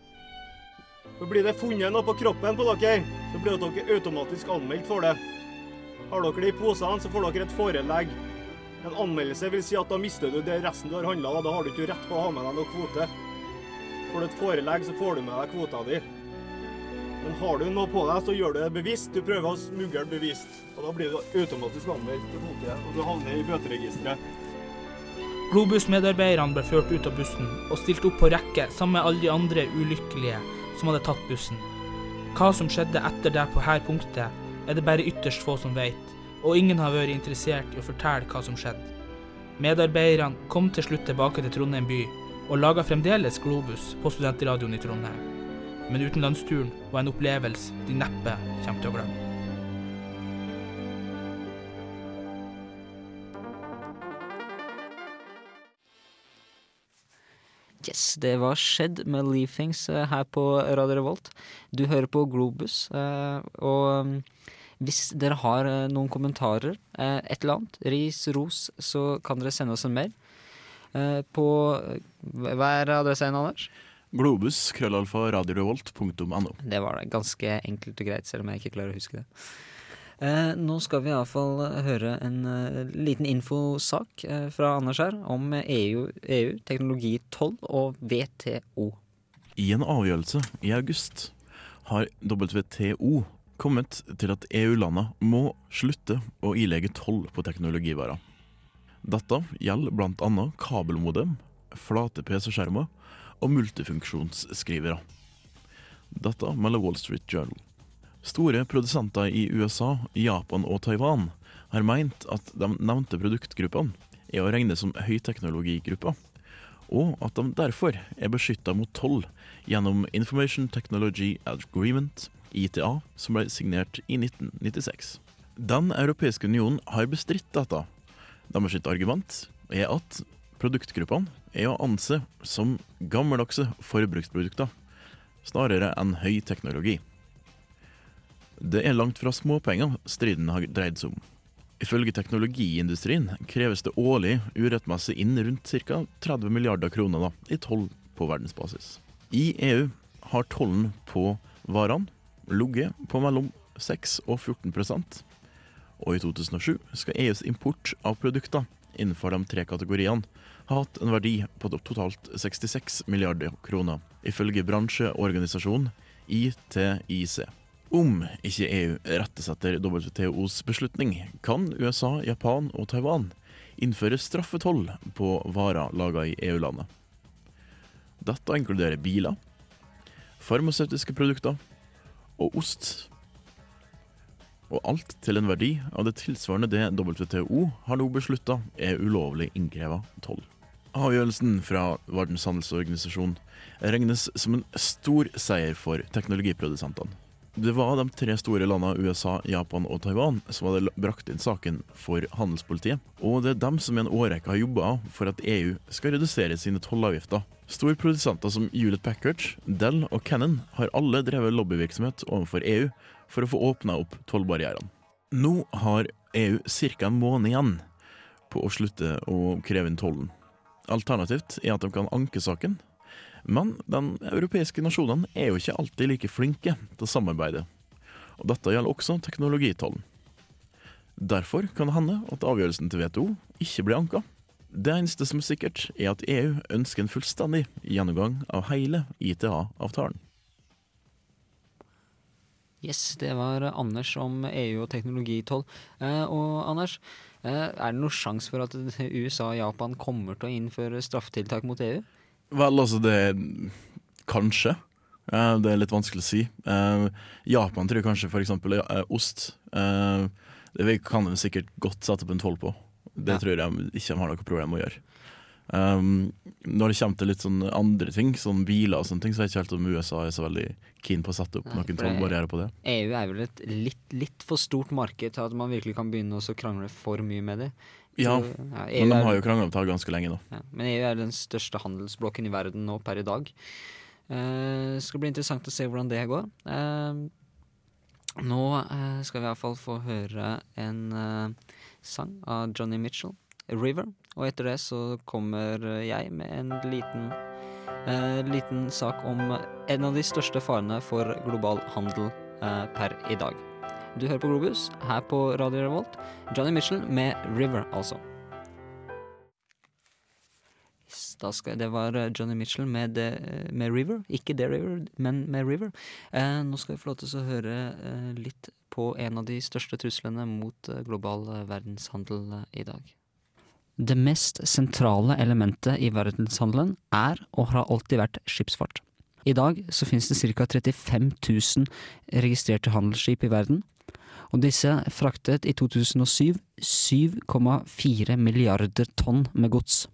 Speaker 18: Blir det funnet noe på kroppen på dere, så blir dere automatisk anmeldt for det. Har dere det i posene, så får dere et forelegg. En anmeldelse vil si at da mister du det resten du har handla, da har du ikke rett på å ha med deg noe kvote. Får du et forelegg, så får du med deg kvota di. Men har du noe på deg, så gjør du det bevisst. Du prøver å smugle bevisst. Og da blir du automatisk anmeldt til politiet, og du havner i bøteregisteret.
Speaker 12: Globus-medarbeiderne ble ført ut av bussen og stilt opp på rekke sammen med alle de andre ulykkelige som hadde tatt bussen. Hva som skjedde etter det på her punktet, er det bare ytterst få som vet, og ingen har vært interessert i å fortelle hva som skjedde. Medarbeiderne kom til slutt tilbake til Trondheim by, og laga fremdeles Globus på studentradioen i Trondheim. Men utenlandsturen var en opplevelse de neppe kommer til å glemme.
Speaker 5: Yes, det var skjedd med Leafings eh, her på Radio Revolt. Du hører på Globus, eh, og mm, hvis dere har eh, noen kommentarer, et eller annet, ris, ros, så kan dere sende oss en mail på Hva er adressen, Anders?
Speaker 8: Globus, krøllalfa, radiorevolt.no.
Speaker 5: Det var det. Ganske enkelt og greit, selv om jeg ikke klarer å huske det. Eh, nå skal vi iallfall høre en eh, liten infosak eh, fra Anders her om EU, EU, teknologi 12 og WTO.
Speaker 8: I en avgjørelse i august har WTO kommet til at EU-landene må slutte å ilegge toll på teknologivarer. Dette gjelder bl.a. kabelmodem, flate PC-skjermer og multifunksjonsskrivere. Dette melder Wall Street Journal. Store produsenter i USA, Japan og Taiwan har meint at de nevnte produktgruppene er å regne som høyteknologigrupper, og at de derfor er beskytta mot toll gjennom Information Technology Agreement, ITA, som ble signert i 1996. Den europeiske unionen har bestridt dette. Deres argument er at produktgruppene er å anse som gammeldagse forbruksprodukter, snarere enn høy teknologi. Det er langt fra småpenger striden har dreid seg om. Ifølge teknologiindustrien kreves det årlig urettmessig inn rundt ca. 30 milliarder kroner da, i toll på verdensbasis. I EU har tollen på varene ligget på mellom 6 og 14% og i 2007 skal EUs import av produkter innenfor de tre kategoriene ha hatt en verdi på totalt 66 milliarder kroner, ifølge bransjeorganisasjonen ITIC. Om ikke EU rettesetter WTOs beslutning, kan USA, Japan og Taiwan innføre straffetoll på varer laga i EU-landet. Dette inkluderer biler, farmasøytiske produkter og ost. Og alt til en verdi av det tilsvarende det WTO har nå beslutta er ulovlig innkreva toll. Avgjørelsen fra Verdens handelsorganisasjon regnes som en stor seier for teknologiprodusentene. Det var de tre store landene USA, Japan og Taiwan som hadde brakt inn saken for handelspolitiet. Og det er dem som i en årrekke har jobba for at EU skal redusere sine tollavgifter. Store produsenter som Hewlett Packard, Dell og Cannon har alle drevet lobbyvirksomhet overfor EU for å få åpna opp tollbarrierene. Nå har EU ca. en måned igjen på å slutte å kreve inn tollen. Alternativt er at de kan anke saken, men de europeiske nasjonene er jo ikke alltid like flinke til å samarbeide. Og dette gjelder også teknologitollen. Derfor kan det hende at avgjørelsen til WTO ikke blir anka. Det eneste som er sikkert, er at EU ønsker en fullstendig gjennomgang av hele ITA-avtalen.
Speaker 5: Yes, det var Anders om EU og teknologitoll. Eh, og Anders, eh, er det noen sjanse for at USA og Japan kommer til å innføre straffetiltak mot EU?
Speaker 8: Vel, altså, det er Kanskje. Eh, det er litt vanskelig å si. Eh, Japan tror jeg kanskje f.eks. eksempel, ost. Eh, det kan de sikkert godt sette opp en toll på. Det
Speaker 5: Ja.
Speaker 8: tror jeg ikke de har noe problem med å gjøre. Um, når det kommer til litt sånn andre ting, sånn biler og sånne ting, så er jeg ikke helt om USA er så veldig keen på å sette opp
Speaker 5: Nei,
Speaker 8: noen
Speaker 5: for
Speaker 8: tollbarrierer på det.
Speaker 5: EU er vel et litt, litt for stort marked til at man virkelig kan begynne å krangle for mye med det.
Speaker 8: Ja,
Speaker 5: Så, ja,
Speaker 8: men de
Speaker 5: er-
Speaker 8: har jo krangla om det ganske lenge nå.
Speaker 5: Ja, men EU er den største handelsblokken i verden nå per i dag. Det skal bli interessant å se hvordan det går. Uh, nå uh, skal vi iallfall få høre en sang av Johnny Mitchell, 'River'. Og etter det så kommer jeg med en liten, liten sak om en av de største farene for global handel per i dag. Du hører på Globus her på Radio Revolt. Johnny Mitchell med 'River', altså. Da skal, det var eh, Johnny Mitchell med, de, med 'River'. Ikke 'The River', men med 'River'. Eh, nå skal vi få lov til å høre eh, litt på en av de største truslene mot eh, global eh, verdenshandel eh, i dag. Det mest sentrale elementet i verdenshandelen er og har alltid vært skipsfart. I dag så finnes det ca. 35 000 registrerte handelsskip i verden, og disse fraktet i 2007 7,4 milliarder tonn med gods.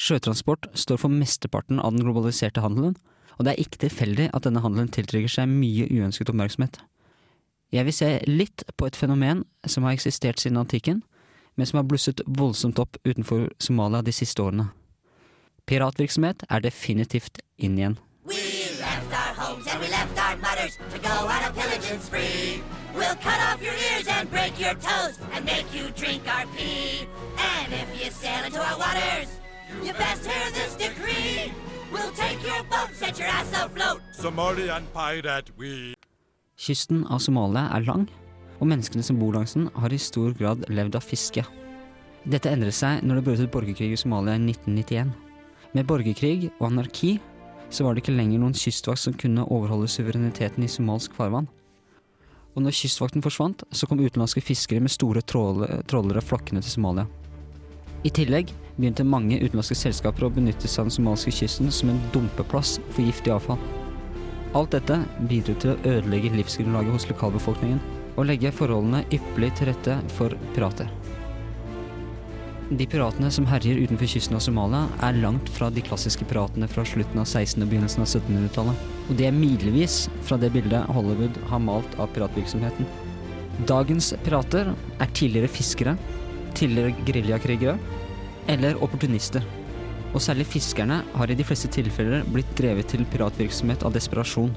Speaker 5: Sjøtransport står for mesteparten av den globaliserte handelen, og det er ikke tilfeldig at denne handelen tiltrekker seg mye uønsket oppmerksomhet. Jeg vil se litt på et fenomen som har eksistert siden antikken, men som har blusset voldsomt opp utenfor Somalia de siste årene. Piratvirksomhet er definitivt inn igjen.
Speaker 19: Left to go on a pillaging spree. We'll cut off your ears and break your toes and make you drink our pee. And if you sail into our waters, you best hear this decree. We'll take your boat, set your ass afloat.
Speaker 20: Somalian pirate we.
Speaker 5: Kysten av Somalia er lang, og menneskene som bor langs den har i stor grad levd av fiske. Dette endret seg når det brøt ut borgerkrig i Somalia i 1991. Med borgerkrig og anarki så var det ikke lenger noen kystvakt som kunne overholde suvereniteten i somalsk farvann. Og når kystvakten forsvant, så kom utenlandske fiskere med store tråle- trålere flokkende til Somalia. I tillegg begynte mange utenlandske selskaper å benytte seg av den somalske kysten som en dumpeplass for giftig avfall. Alt dette bidro til å ødelegge livsgrunnlaget hos lokalbefolkningen og legge forholdene ypperlig til rette for pirater. De piratene som herjer utenfor kysten av Somalia, er langt fra de klassiske piratene fra slutten av 1600- og begynnelsen av 1700-tallet. Og de er milevis fra det bildet Hollywood har malt av piratvirksomheten. Dagens pirater er tidligere fiskere, tidligere geriljakrigere eller opportunister. Og særlig fiskerne har i de fleste tilfeller blitt drevet til piratvirksomhet av desperasjon.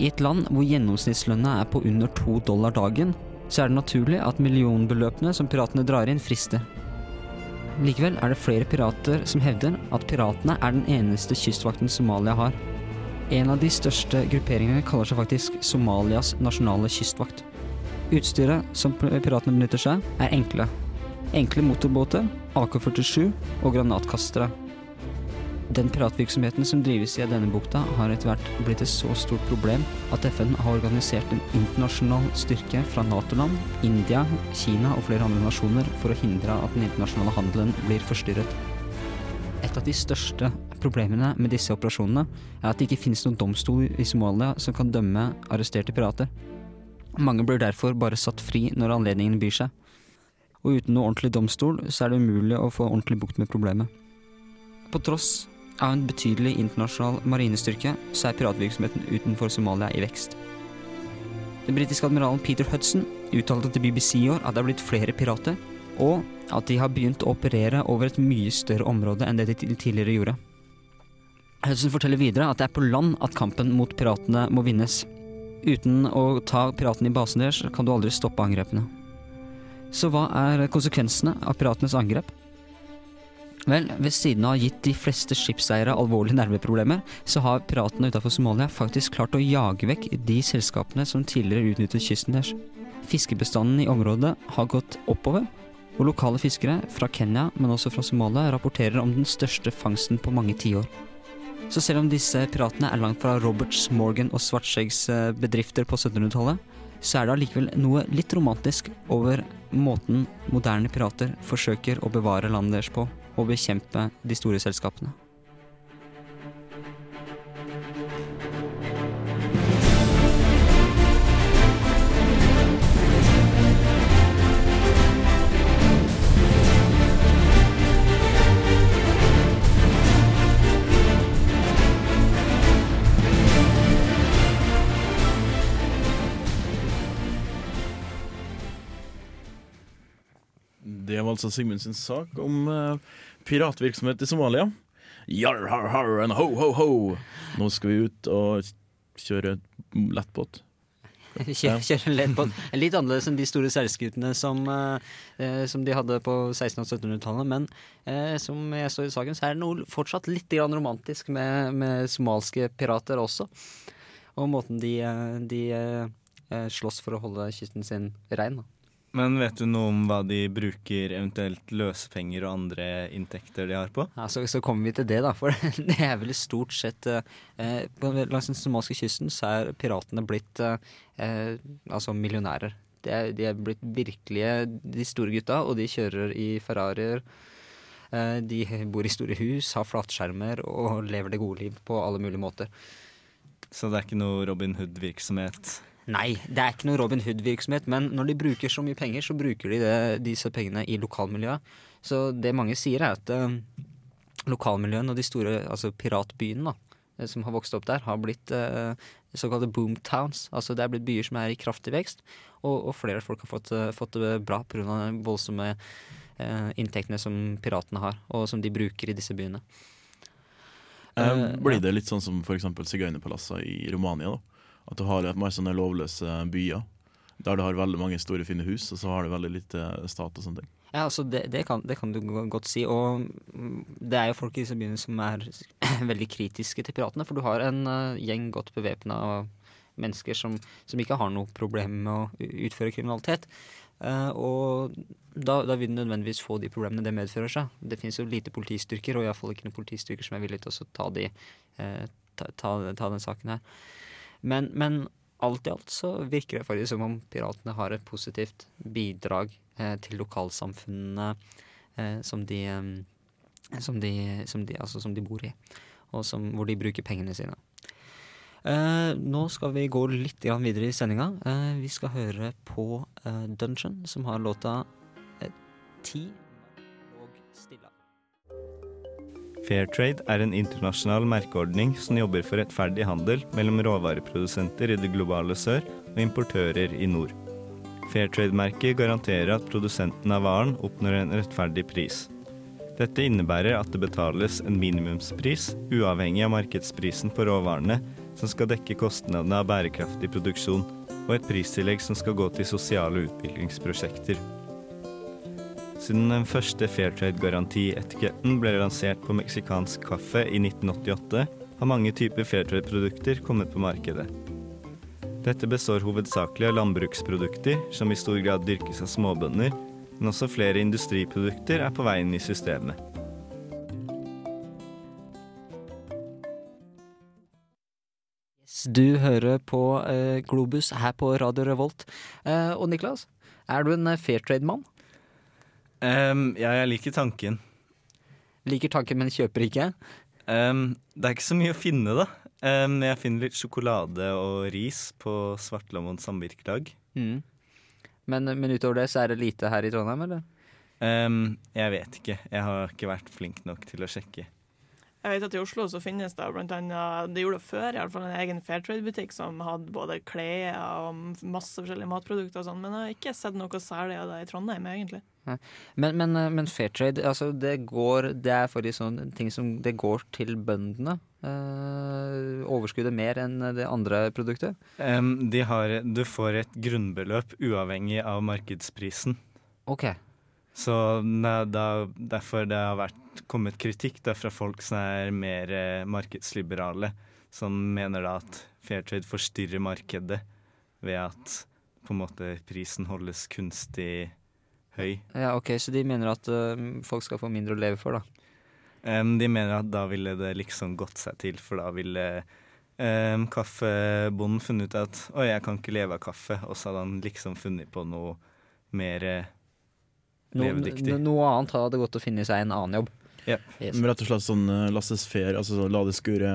Speaker 5: I et land hvor gjennomsnittslønna er på under to dollar dagen, så er det naturlig at millionbeløpene som piratene drar inn, frister. Likevel er det flere pirater som hevder at piratene er den eneste kystvakten Somalia har. En av de største grupperingene kaller seg faktisk Somalias nasjonale kystvakt. Utstyret som piratene benytter seg, er enkle. Enkle motorbåter, AK-47 og granatkastere. Den piratvirksomheten som drives i denne bukta, har etter hvert blitt et så stort problem at FN har organisert en internasjonal styrke fra Nato-land, India, Kina og flere andre nasjoner for å hindre at den internasjonale handelen blir forstyrret. Et av de største problemene med disse operasjonene er at det ikke finnes noen domstol i Somalia som kan dømme arresterte pirater. Mange blir derfor bare satt fri når anledningen byr seg. og uten noe ordentlig domstol så er det umulig å få ordentlig bukt med problemet. På tross av en betydelig internasjonal marinestyrke, så er piratvirksomheten utenfor Somalia i vekst. Den britiske admiralen Peter Hudson uttalte til BBC i år at det er blitt flere pirater, og at de har begynt å operere over et mye større område enn det de tidligere gjorde. Hudson forteller videre at det er på land at kampen mot piratene må vinnes. Uten å ta piratene i basen deres kan du aldri stoppe angrepene. Så hva er konsekvensene av piratenes angrep? Vel, ved siden av å ha gitt de fleste skipseiere alvorlige nerveproblemer, så har piratene utenfor Somalia faktisk klart å jage vekk de selskapene som tidligere utnyttet kysten deres. Fiskebestanden i området har gått oppover, og lokale fiskere fra Kenya, men også fra Somalia, rapporterer om den største fangsten på mange tiår. Så selv om disse piratene er langt fra Roberts, Morgan og Svartskjeggs eh, bedrifter på 1700-tallet, så er det allikevel noe litt romantisk over måten moderne pirater forsøker å bevare landet deres på, og bekjempe de store selskapene.
Speaker 8: Altså Sigmund sin sak om eh, piratvirksomhet i Somalia. Jarr, har, har, and ho, ho, ho. Nå skal vi ut og kjøre lettbåt.
Speaker 5: Kjøre, kjøre lett båt. Litt annerledes enn de store seilskutene som, eh, eh, som de hadde på 1600- og 1700-tallet. Men eh, som jeg så i saken, så er det noe fortsatt litt grann romantisk med, med somalske pirater også. Og måten de, eh, de eh, slåss for å holde kysten sin rein. Da.
Speaker 6: Men vet du noe om hva de bruker eventuelt løsepenger og andre inntekter de har på?
Speaker 5: Ja, så, så kommer vi til det, da. For det er vel stort sett eh, på, Langs den somaliske kysten så er piratene blitt eh, eh, altså millionærer. De er, de er blitt virkelige de store gutta, og de kjører i Ferrarier. Eh, de bor i store hus, har flatskjermer og lever det gode liv på alle mulige måter.
Speaker 6: Så det er ikke noe Robin Hood-virksomhet?
Speaker 5: Nei, det er ikke noe Robin Hood-virksomhet, men når de bruker så mye penger, så bruker de det, disse pengene i lokalmiljøet. Så det mange sier, er at eh, lokalmiljøene og de store altså piratbyene da, eh, som har vokst opp der, har blitt eh, såkalte boomtowns. Altså det er blitt byer som er i kraftig vekst, og, og flere folk har fått, eh, fått det bra pga. de voldsomme eh, inntektene som piratene har, og som de bruker i disse byene.
Speaker 8: Eh,
Speaker 5: Eh,
Speaker 8: blir det litt sånn som f.eks. sigøynerpalassene i Romania? da? At du har mer sånne lovløse byer der du har veldig mange store, fine hus, og så har du veldig lite stat og sånne ting.
Speaker 5: Ja, altså det, det, kan, det kan du godt si. Og mm, det er jo folk i disse byene som er veldig kritiske til piratene. For du har en uh, gjeng godt bevæpna mennesker som, som ikke har noe problem med å utføre kriminalitet. Uh, og da, da vil du nødvendigvis få de problemene det medfører seg. Det finnes jo lite politistyrker, og iallfall ikke noen politistyrker som er villige til å ta, de, uh, ta, ta, ta den saken her. Men, men alt i alt så virker det faktisk som om piratene har et positivt bidrag eh, til lokalsamfunnene eh, som, de, eh, som, de, som, de, altså som de bor i, og som, hvor de bruker pengene sine. Eh, nå skal vi gå litt videre i sendinga. Eh, vi skal høre på eh, Dungeon, som har låta Ti og stilla.
Speaker 6: Fairtrade er en internasjonal merkeordning som jobber for rettferdig handel mellom råvareprodusenter i det globale sør og importører i nord. Fairtrade-merket garanterer at produsenten av varen oppnår en rettferdig pris. Dette innebærer at det betales en minimumspris, uavhengig av markedsprisen på råvarene, som skal dekke kostnadene av bærekraftig produksjon, og et pristillegg som skal gå til sosiale utviklingsprosjekter. Siden den første Fairtrade-garantietiketten ble lansert på meksikansk kaffe i 1988, har mange typer Fairtrade-produkter kommet på markedet. Dette består hovedsakelig av landbruksprodukter, som i stor grad dyrkes av småbønder, men også flere industriprodukter er på vei inn i systemet.
Speaker 5: Du hører på eh, Globus her på Radio Revolt. Eh, og Niklas, er du en fair Fairtrade-mann?
Speaker 6: Ehm, ja, jeg liker tanken.
Speaker 5: Liker tanken, men kjøper ikke?
Speaker 6: Um, det er ikke så mye å finne, da. Um, jeg finner litt sjokolade og ris på Svartlamoen samvirkelag.
Speaker 5: Mm. Men, men utover det så er det lite her i Trondheim, eller?
Speaker 6: Jeg vet ikke. Jeg har ikke vært flink nok til å sjekke.
Speaker 7: Jeg vet at I Oslo så finnes det blant annet, det gjorde det før, i alle fall en egen Fairtrade-butikk som hadde både klær og masse forskjellige matprodukter og sånn, men jeg har ikke sett noe særlig av det i Trondheim, egentlig.
Speaker 5: Men, men, eh, men Fairtrade, altså det går Det er for de sånne ting som det går til bøndene. Eh, overskuddet mer enn det andre produktet.
Speaker 6: Um, de har, du får et grunnbeløp uavhengig av markedsprisen.
Speaker 5: Ok.
Speaker 6: Så ne- da, derfor det har vært, kommet kritikk da, fra folk som er mer eh, markedsliberale, som mener da at Fairtrade forstyrrer markedet ved at på en måte prisen holdes kunstig høy.
Speaker 5: Ja, ok, Så de mener at ø, folk skal få mindre å leve for, da.
Speaker 6: Um, de mener at da ville det liksom gått seg til, for da ville um, kaffebonden funnet ut at oi, jeg kan ikke leve av kaffe, og så hadde han liksom funnet på noe mer eh, levedyktig.
Speaker 5: no, noe annet hadde gått å finne seg en annen jobb.
Speaker 6: Ja.
Speaker 5: Yes.
Speaker 8: Men rett og slett sånn uh, lasses fair, altså så la det skure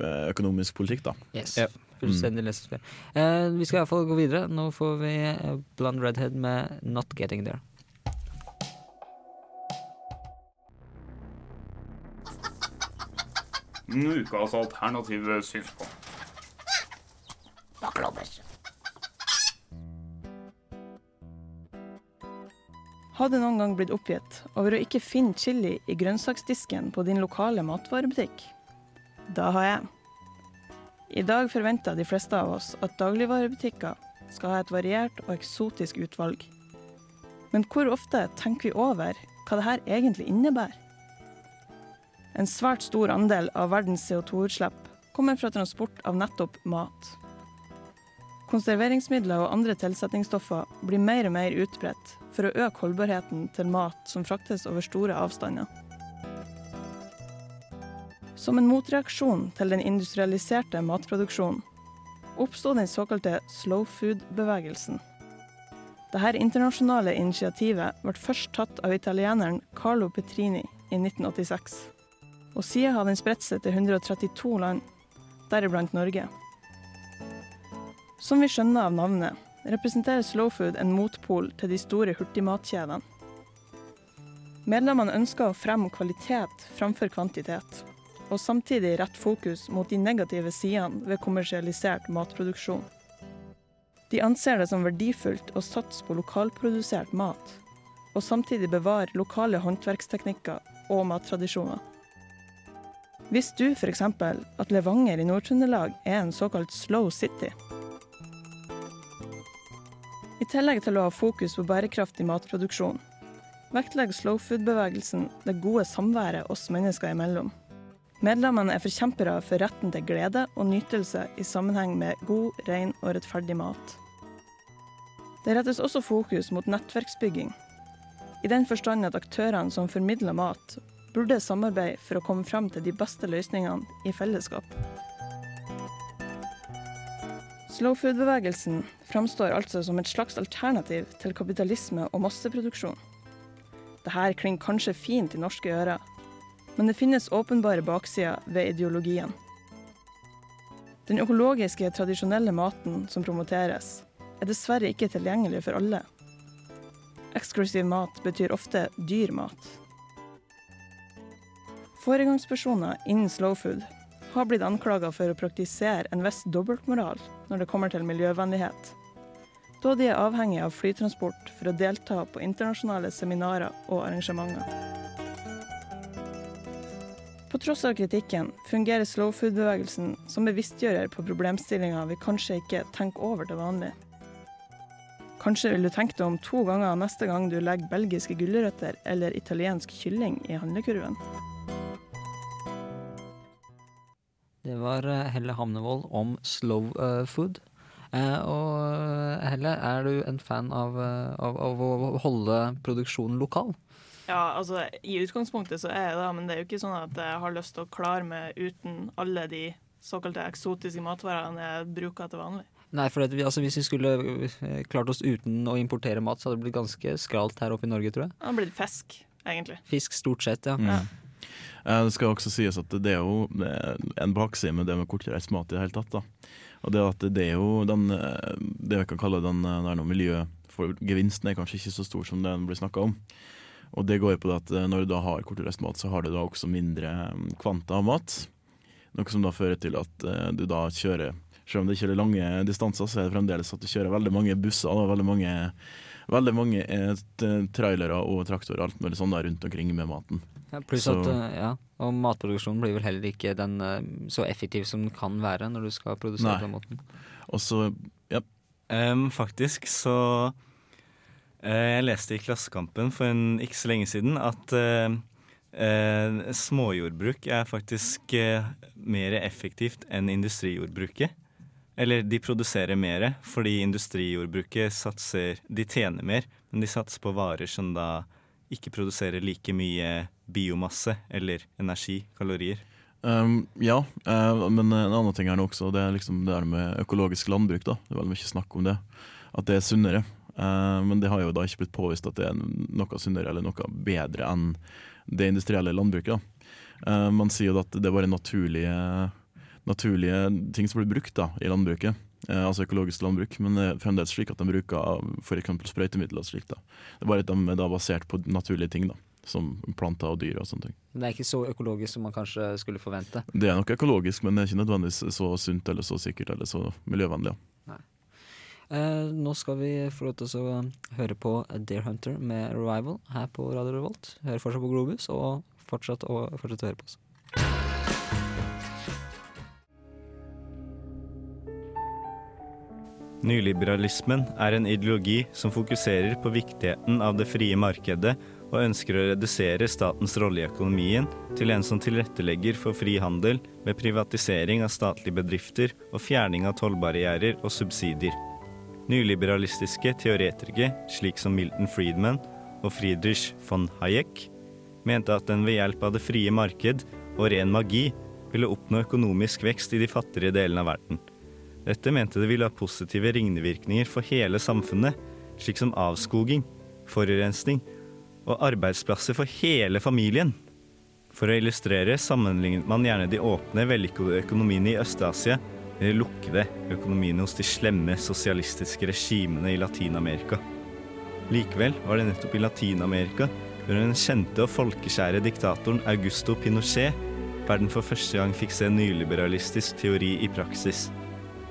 Speaker 8: eh, økonomisk politikk, da.
Speaker 5: Yes. Fullstendig lesesfære. Eh, vi skal iallfall gå videre. Nå får vi eh, Blond Redhead med 'Not Getting There'.
Speaker 21: Ukas alternative synspunkt.
Speaker 7: Har du noen gang blitt oppgitt over å ikke finne chili i grønnsaksdisken på din lokale matvarebutikk? Da har jeg. I dag forventer de fleste av oss at dagligvarebutikker skal ha et variert og eksotisk utvalg. Men hvor ofte tenker vi over hva dette egentlig innebærer? En svært stor andel av verdens CO2-utslipp kommer fra transport av nettopp mat. Konserveringsmidler og andre tilsetningsstoffer blir mer og mer utbredt for å øke holdbarheten til mat som fraktes over store avstander. Som en motreaksjon til den industrialiserte matproduksjonen oppstod den såkalte slow food-bevegelsen. Dette internasjonale initiativet ble først tatt av italieneren Carlo Petrini i 1986. Og siden har den spredt seg til 132 land, deriblant Norge. Som vi skjønner av navnet, representerer slow food en motpol til de store hurtigmatkjedene. Medlemmene ønsker å fremme kvalitet framfor kvantitet, og samtidig rette fokus mot de negative sidene ved kommersialisert matproduksjon. De anser det som verdifullt å satse på lokalprodusert mat, og samtidig bevare lokale håndverksteknikker og mattradisjoner. Visste du f.eks. at Levanger i Nord-Trøndelag er en såkalt slow city? I tillegg til å ha fokus på bærekraftig matproduksjon, vektlegger slow food-bevegelsen det gode samværet oss mennesker imellom. Medlemmene er forkjempere for retten til glede og nytelse i sammenheng med god, ren og rettferdig mat. Det rettes også fokus mot nettverksbygging, i den forstand at aktørene som formidler mat, burde samarbeide for å komme fram til de beste løsningene i fellesskap. Slow food-bevegelsen framstår altså som et slags alternativ til kapitalisme og masseproduksjon. Dette klinger kanskje fint i norske ører, men det finnes åpenbare baksider ved ideologien. Den økologiske, tradisjonelle maten som promoteres, er dessverre ikke tilgjengelig for alle. Eksklusiv mat betyr ofte dyr mat. Foregangspersoner innen slow food har blitt anklaga for å praktisere en viss dobbeltmoral når det kommer til miljøvennlighet, da de er avhengig av flytransport for å delta på internasjonale seminarer og arrangementer. På tross av kritikken fungerer slow food-bevegelsen som bevisstgjører på problemstillinger vi kanskje ikke tenker over til vanlig. Kanskje vil du tenke deg om to ganger neste gang du legger belgiske gulrøtter eller italiensk kylling i handlekurven.
Speaker 5: Det var eh, Helle Hamnevold om slow eh, food. Eh, og Helle, er du en fan av, av, av å holde produksjonen lokal?
Speaker 7: Ja, altså I utgangspunktet så er jeg det, men det er jo ikke sånn at jeg har lyst til å klare meg uten alle de såkalte eksotiske matvarene jeg bruker til vanlig.
Speaker 5: Nei, for det, altså, Hvis vi skulle klart oss uten å importere mat, så hadde det blitt ganske skralt her oppe i Norge, tror jeg.
Speaker 7: Det hadde blitt fisk, egentlig.
Speaker 5: Fisk stort sett, ja.
Speaker 8: Mm. Eh, Det skal også sies at det er jo eh, en bakside med det med kortreist mat i det hele tatt. da. Og det at det er jo den, eh, det vi kan kalle den eh, der nå for gevinsten er kanskje ikke så stor som den blir snakka om. Og det går på at eh, når du da har kortreist mat, så har du da også mindre kvanta av mat. Noe som da fører til at eh, du da kjører Selv om det ikke er lange distanser, så er det fremdeles at du kjører veldig mange busser og veldig mange, veldig mange eh, trailere og traktorer og alt mulig sånn der rundt omkring med maten.
Speaker 5: Ja, pluss
Speaker 8: Så-
Speaker 5: at, eh, ja, og matproduksjonen blir vel heller ikke den eh, så effektiv som den kan være når du skal produsere på den måten.
Speaker 8: Og så, ja.
Speaker 6: Um, faktisk så uh, Jeg leste i Klassekampen for en, ikke så lenge siden at uh, uh, småjordbruk er faktisk mer effektivt enn industrijordbruket. Eller de produserer mer, fordi industrijordbruket satser De tjener mer, men de satser på varer som da ikke produserer like mye biomasse eller energi, kalorier.
Speaker 8: Um, ja, uh, men en annen ting her nå også, det er liksom det der med økologisk landbruk. da. Det er veldig mye snakk om det. At det er sunnere. Uh, men det har jo da ikke blitt påvist at det er noe sunnere eller noe bedre enn det industrielle landbruket. da. Uh, man sier jo at det bare naturlige, naturlige ting som blir brukt da, i landbruket. Eh, altså økologisk landbruk, men det er fremdeles slik at de bruker f.eks. sprøytemidler og slik da. Det er bare at de er basert på naturlige ting, da, som planter og dyr og sånne ting.
Speaker 5: Men det er ikke så økologisk som man kanskje skulle forvente.
Speaker 8: Det er nok økologisk, men det er ikke nødvendigvis så sunt eller så sikkert eller så miljøvennlig. Ja.
Speaker 5: Eh, nå skal vi få lov til å høre på Deer Hunter med Revival her på Radio Revolt. Hør fortsatt på Globus, og fortsatt og fortsatt å høre på oss.
Speaker 6: Nyliberalismen er en ideologi som fokuserer på viktigheten av det frie markedet og ønsker å redusere statens rolle i økonomien til en som tilrettelegger for fri handel ved privatisering av statlige bedrifter og fjerning av tollbarrierer og subsidier. Nyliberalistiske teoretikere, slik som Milton Friedman og Friedrich von Hayek, mente at den ved hjelp av det frie marked og ren magi ville oppnå økonomisk vekst i de fattigere delene av verden. Dette mente det ville ha positive ringvirkninger for hele samfunnet, slik som avskoging, forurensning og arbeidsplasser for hele familien. For å illustrere sammenlignet man gjerne de åpne, vellykkede økonomiene i Øst-Asia med de lukkede økonomiene hos de slemme sosialistiske regimene i Latin-Amerika. Likevel var det nettopp i Latin-Amerika, under den kjente og folkeskjære diktatoren Augusto Pinochet, verden for første gang fikk se nyliberalistisk teori i praksis.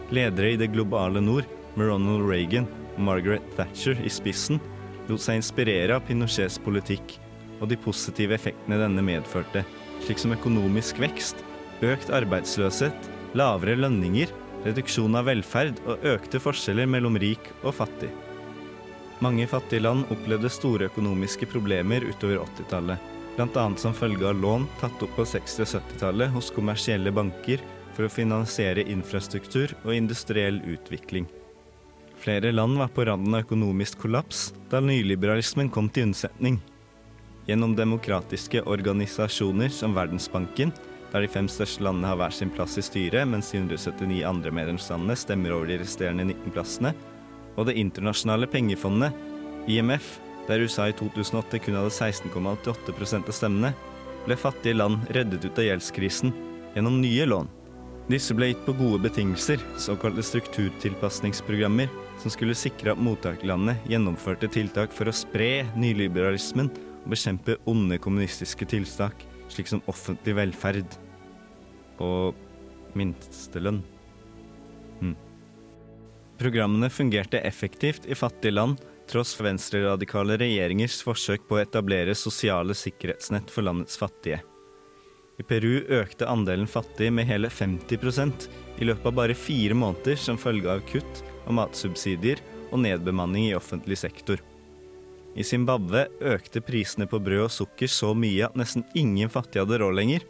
Speaker 6: Ledere i det globale nord, med Ronald Reagan og Margaret Thatcher i spissen, lot seg inspirere av Pinochets politikk og de positive effektene denne medførte, slik som økonomisk vekst, økt arbeidsløshet, lavere lønninger, reduksjon av velferd og økte forskjeller mellom rik og fattig. Mange fattige land opplevde store økonomiske problemer utover 80-tallet, bl.a. som følge av lån tatt opp på 60- og 70-tallet hos kommersielle banker for å finansiere infrastruktur og industriell utvikling. Flere land var på randen av økonomisk kollaps da nyliberalismen kom til unnsetning. Gjennom demokratiske organisasjoner som Verdensbanken, der de fem største landene har hver sin plass i styret, mens de 179 andre medlemslandene stemmer over de resterende 19 plassene, og Det internasjonale pengefondet, IMF, der USA i 2008 kun hadde 16,88 av stemmene, ble fattige land reddet ut av gjeldskrisen gjennom nye lån. Disse ble gitt på gode betingelser, såkalte strukturtilpasningsprogrammer, som skulle sikre at mottakerlandene gjennomførte tiltak for å spre nyliberalismen og bekjempe onde kommunistiske tiltak, slik som offentlig velferd og minstelønn. Hm. Programmene fungerte effektivt i fattige land, tross venstreradikale regjeringers forsøk på å etablere sosiale sikkerhetsnett for landets fattige. I Peru økte andelen fattige med hele 50% i løpet av bare fire måneder som følge av kutt og matsubsidier og nedbemanning i offentlig sektor. I Zimbabwe økte prisene på brød og sukker så mye at nesten ingen fattige hadde råd lenger,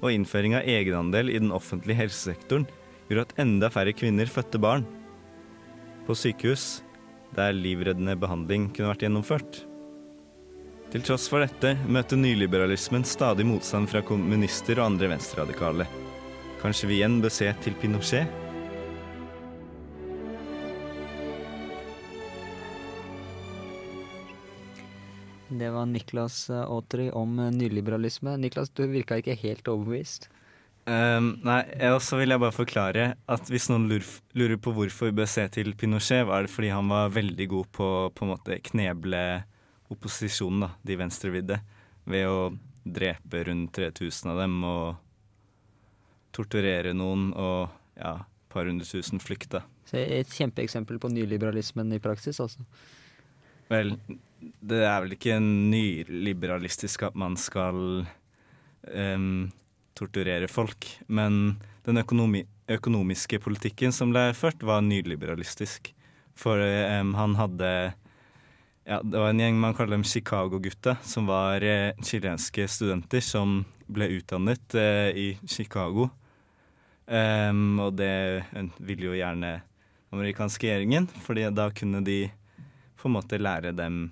Speaker 6: og innføring av egenandel i den offentlige helsesektoren gjorde at enda færre kvinner fødte barn. På sykehus, der livreddende behandling kunne vært gjennomført. Til tross for dette møter nyliberalismen stadig motstand fra kommunister og andre venstreradikale. Kanskje vi igjen bør se til Pinochet?
Speaker 5: Det var Niklas eh, Aatri om eh, nyliberalisme. Niklas, du virka ikke helt overbevist.
Speaker 6: Um, nei, og så vil jeg bare forklare at hvis noen lurer, på hvorfor vi bør se til Pinochet, var det fordi han var veldig god på måte kneble opposisjonen, da, de venstrevidde, ved å drepe rundt 3000 av dem og torturere noen og ja, et par hundre tusen flykte.
Speaker 5: Så et kjempeeksempel på nyliberalismen i praksis, altså.
Speaker 6: Vel, det er vel ikke nyliberalistisk at man skal um, torturere folk, men den økonomi økonomiske politikken som ble ført, var nyliberalistisk. For um, han hadde ja, Det var en gjeng man kaller dem Chicago-gutta, som var eh, chilenske studenter som ble utdannet eh, i Chicago. Um, og det ville jo gjerne amerikanske regjeringen, fordi da kunne de på en måte lære dem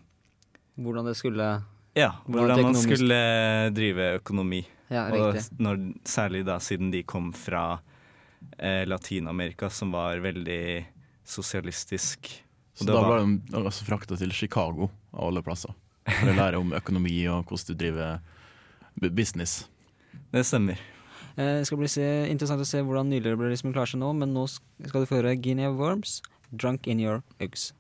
Speaker 5: Hvordan det skulle
Speaker 6: ja,
Speaker 5: Hvordan
Speaker 6: hvordan, man skulle drive økonomi.
Speaker 5: Ja,
Speaker 6: og når, særlig da siden de kom fra eh, Latin-Amerika, som var veldig sosialistisk.
Speaker 8: Så da ble de altså frakta til Chicago av alle plasser. For å lære om økonomi og hvordan du driver business.
Speaker 6: Det stemmer.
Speaker 5: Eh, Det skal bli se, interessant å se hvordan nyliberalismen klarer seg nå, men nå skal du få høre Guinea Worms, 'Drunk in Your Eggs'.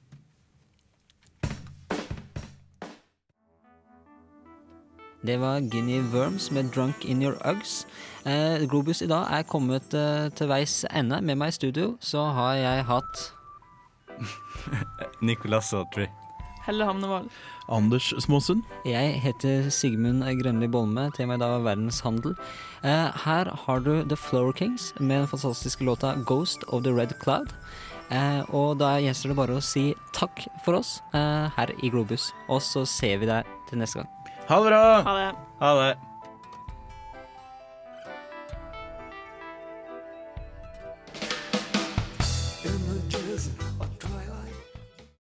Speaker 5: Det var Guinea Worms med 'Drunk in Your Uggs'. Eh, Globus i dag er kommet eh, til veis ende. Med meg i studio så har jeg hatt
Speaker 6: Nicolas Sautry.
Speaker 7: Helle Hamnevold.
Speaker 8: Anders Småsund.
Speaker 5: Jeg heter Sigmund Grønli Bolme, tema i dag er verdenshandel. Eh, her har du The Flower Kings med den fantastiske låta 'Ghost of the Red Cloud'. Eh, og da gjenstår det bare å si takk for oss eh, her i Globus. Og så ser vi deg til neste gang.
Speaker 6: Ha det bra!
Speaker 7: Ha det.
Speaker 6: Ha det.